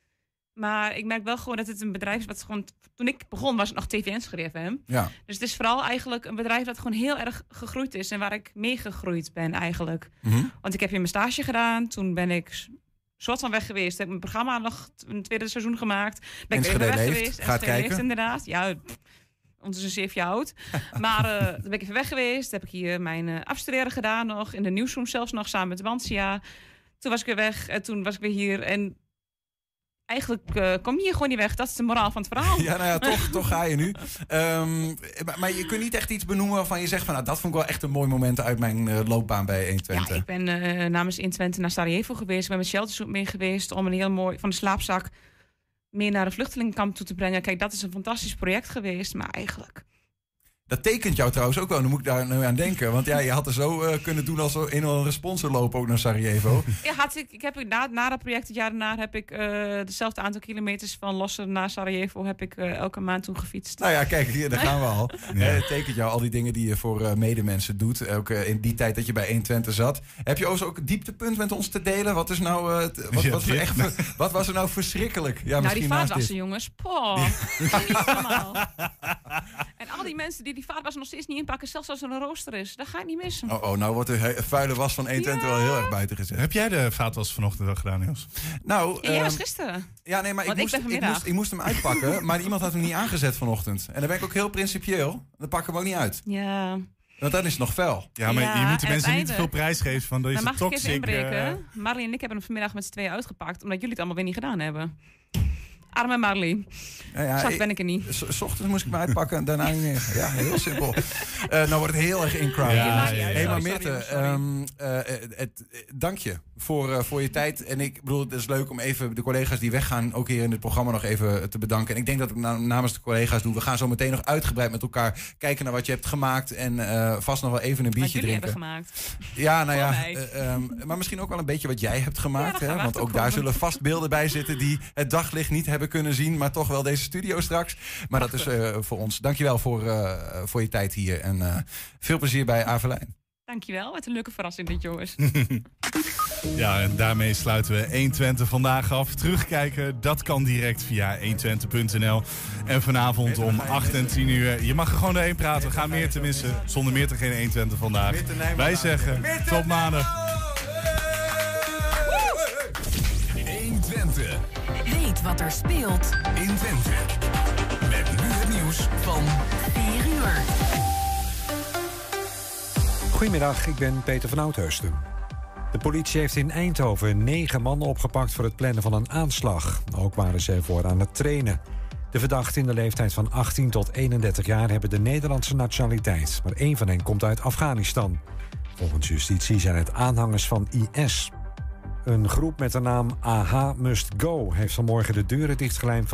Maar ik merk wel gewoon dat het een bedrijf is wat gewoon... Toen ik begon was het nog TVN geschreven. Ja. Dus het is vooral eigenlijk een bedrijf dat gewoon heel erg gegroeid is. En waar ik mee gegroeid ben eigenlijk. Mhm. Want ik heb hier mijn stage gedaan. Toen ben ik soort van weg geweest. Heb mijn programma nog een tweede seizoen gemaakt. Ben ik Enschede even weg leeft. geweest. Gaat kijken. inderdaad. Ja, ondertussen zeven jaar oud. maar toen ben ik even weg geweest. Heb ik hier mijn eh afstuderen gedaan nog. In de nieuwsroom zelfs nog samen met Wansia. Toen was ik weer weg. En toen was ik weer hier. En eigenlijk eh, kom je hier gewoon niet weg. Dat is de moraal van het verhaal. Ja, nou ja, toch, toch ga je nu. Ehm, maar, je kunt niet echt iets benoemen waarvan je zegt van... Nou, dat vond ik wel echt een mooi moment uit mijn eh, loopbaan bij 120. Ik ben eh, namens In Twente naar Sarajevo geweest. Ik ben met Shelterzoek mee geweest om een heel mooi van de slaapzak meer naar een vluchtelingenkamp toe te brengen. Kijk, dat is een fantastisch project geweest, maar eigenlijk... Dat tekent jou trouwens ook wel. Dan moet ik daar nu aan denken. Want ja, je had er zo eh, kunnen doen als een of andere sponsor lopen ook naar Sarajevo. Ja, had ik, ik heb na, na dat project, het jaar daarna, heb ik eh dezelfde aantal kilometers van Losser naar Sarajevo heb ik eh, elke maand toen gefietst. Nou ja, kijk, hier, daar gaan we al. Eh, Het tekent jou al die dingen die je voor eh, medemensen doet. Ook in die tijd dat je bij 120 zat. Heb je ook ook een dieptepunt met ons te delen? Wat, is nou, eh, t- wat, Ja, wat, is er dit. echt, wat was er nou verschrikkelijk? Ja, nou, die vaatwassen, jongens. Poh. Niet normaal. En al die mensen die die vaatwassen nog steeds niet inpakken, zelfs als er een rooster is, dat ga ik niet missen. Oh, oh, nou wordt de vuile was van 120 wel heel erg buiten gezet. Heb jij de vaatwas vanochtend al gedaan, Niels? Nou, Ja, jij was ehm, gisteren. Ja, nee, maar ik moest, ik, moest, ik moest hem uitpakken, maar iemand had hem niet aangezet vanochtend. En dan ben ik ook heel principieel. Dan pak ik hem ook niet uit. Ja. Want dan is het nog fel. Ja, maar Ja, je moet de en mensen niet te veel prijs geven van deze Dan mag ik even toxic... inbreken. eh, Marley en ik hebben hem vanmiddag met z'n tweeën uitgepakt, omdat jullie het allemaal weer niet gedaan hebben. Arme Marley. Ja, ja, Straks ben ik er niet. S- ochtends moest ik me uitpakken en daarna niet meer. Ja, heel simpel. Eh, nou wordt het heel erg in crowd. Ja, ja, ja, ja. Hey, maar Mirte, ehm, eh, het, eh, dank je voor, eh, voor je tijd. En ik bedoel, het is leuk om even de collega's die weggaan... ook hier in het programma nog even te bedanken. En ik denk dat ik na- namens de collega's doe. We gaan zo meteen nog uitgebreid met elkaar kijken naar wat je hebt gemaakt. En eh, vast nog wel even een Wat biertje jullie drinken. hebben gemaakt. Ja, nou ja, eh, ehm, maar misschien ook wel een beetje wat jij hebt gemaakt. hè? Want ook daar zullen vast beelden bij zitten die het daglicht niet hebben kunnen zien, maar toch wel deze studio straks. Maar dat is eh, voor ons. Dankjewel voor, eh, voor je tijd hier en eh, veel plezier bij Avelijn. Dankjewel. Wat een leuke verrassing dit, jongens. Ja, en daarmee sluiten we 120 vandaag af. Terugkijken, dat kan direct via 120.nl. En vanavond om 8 en 10 uur. Je mag er gewoon doorheen praten. We gaan meer te missen. Zonder meer te geen 120 vandaag. Wij zeggen tot maandag. 120. Weet wat er speelt in Twente. Met nu het nieuws van 4 uur. Goedemiddag, ik ben Peter van Oudheusden. De politie heeft in Eindhoven negen mannen opgepakt voor het plannen van een aanslag. Ook waren ze ervoor aan het trainen. De verdachten in de leeftijd van 18 tot 31 jaar hebben de Nederlandse nationaliteit. Maar één van hen komt uit Afghanistan. Volgens justitie zijn het aanhangers van IS. Een groep met de naam AH Must Go heeft vanmorgen de deuren dichtgelijmd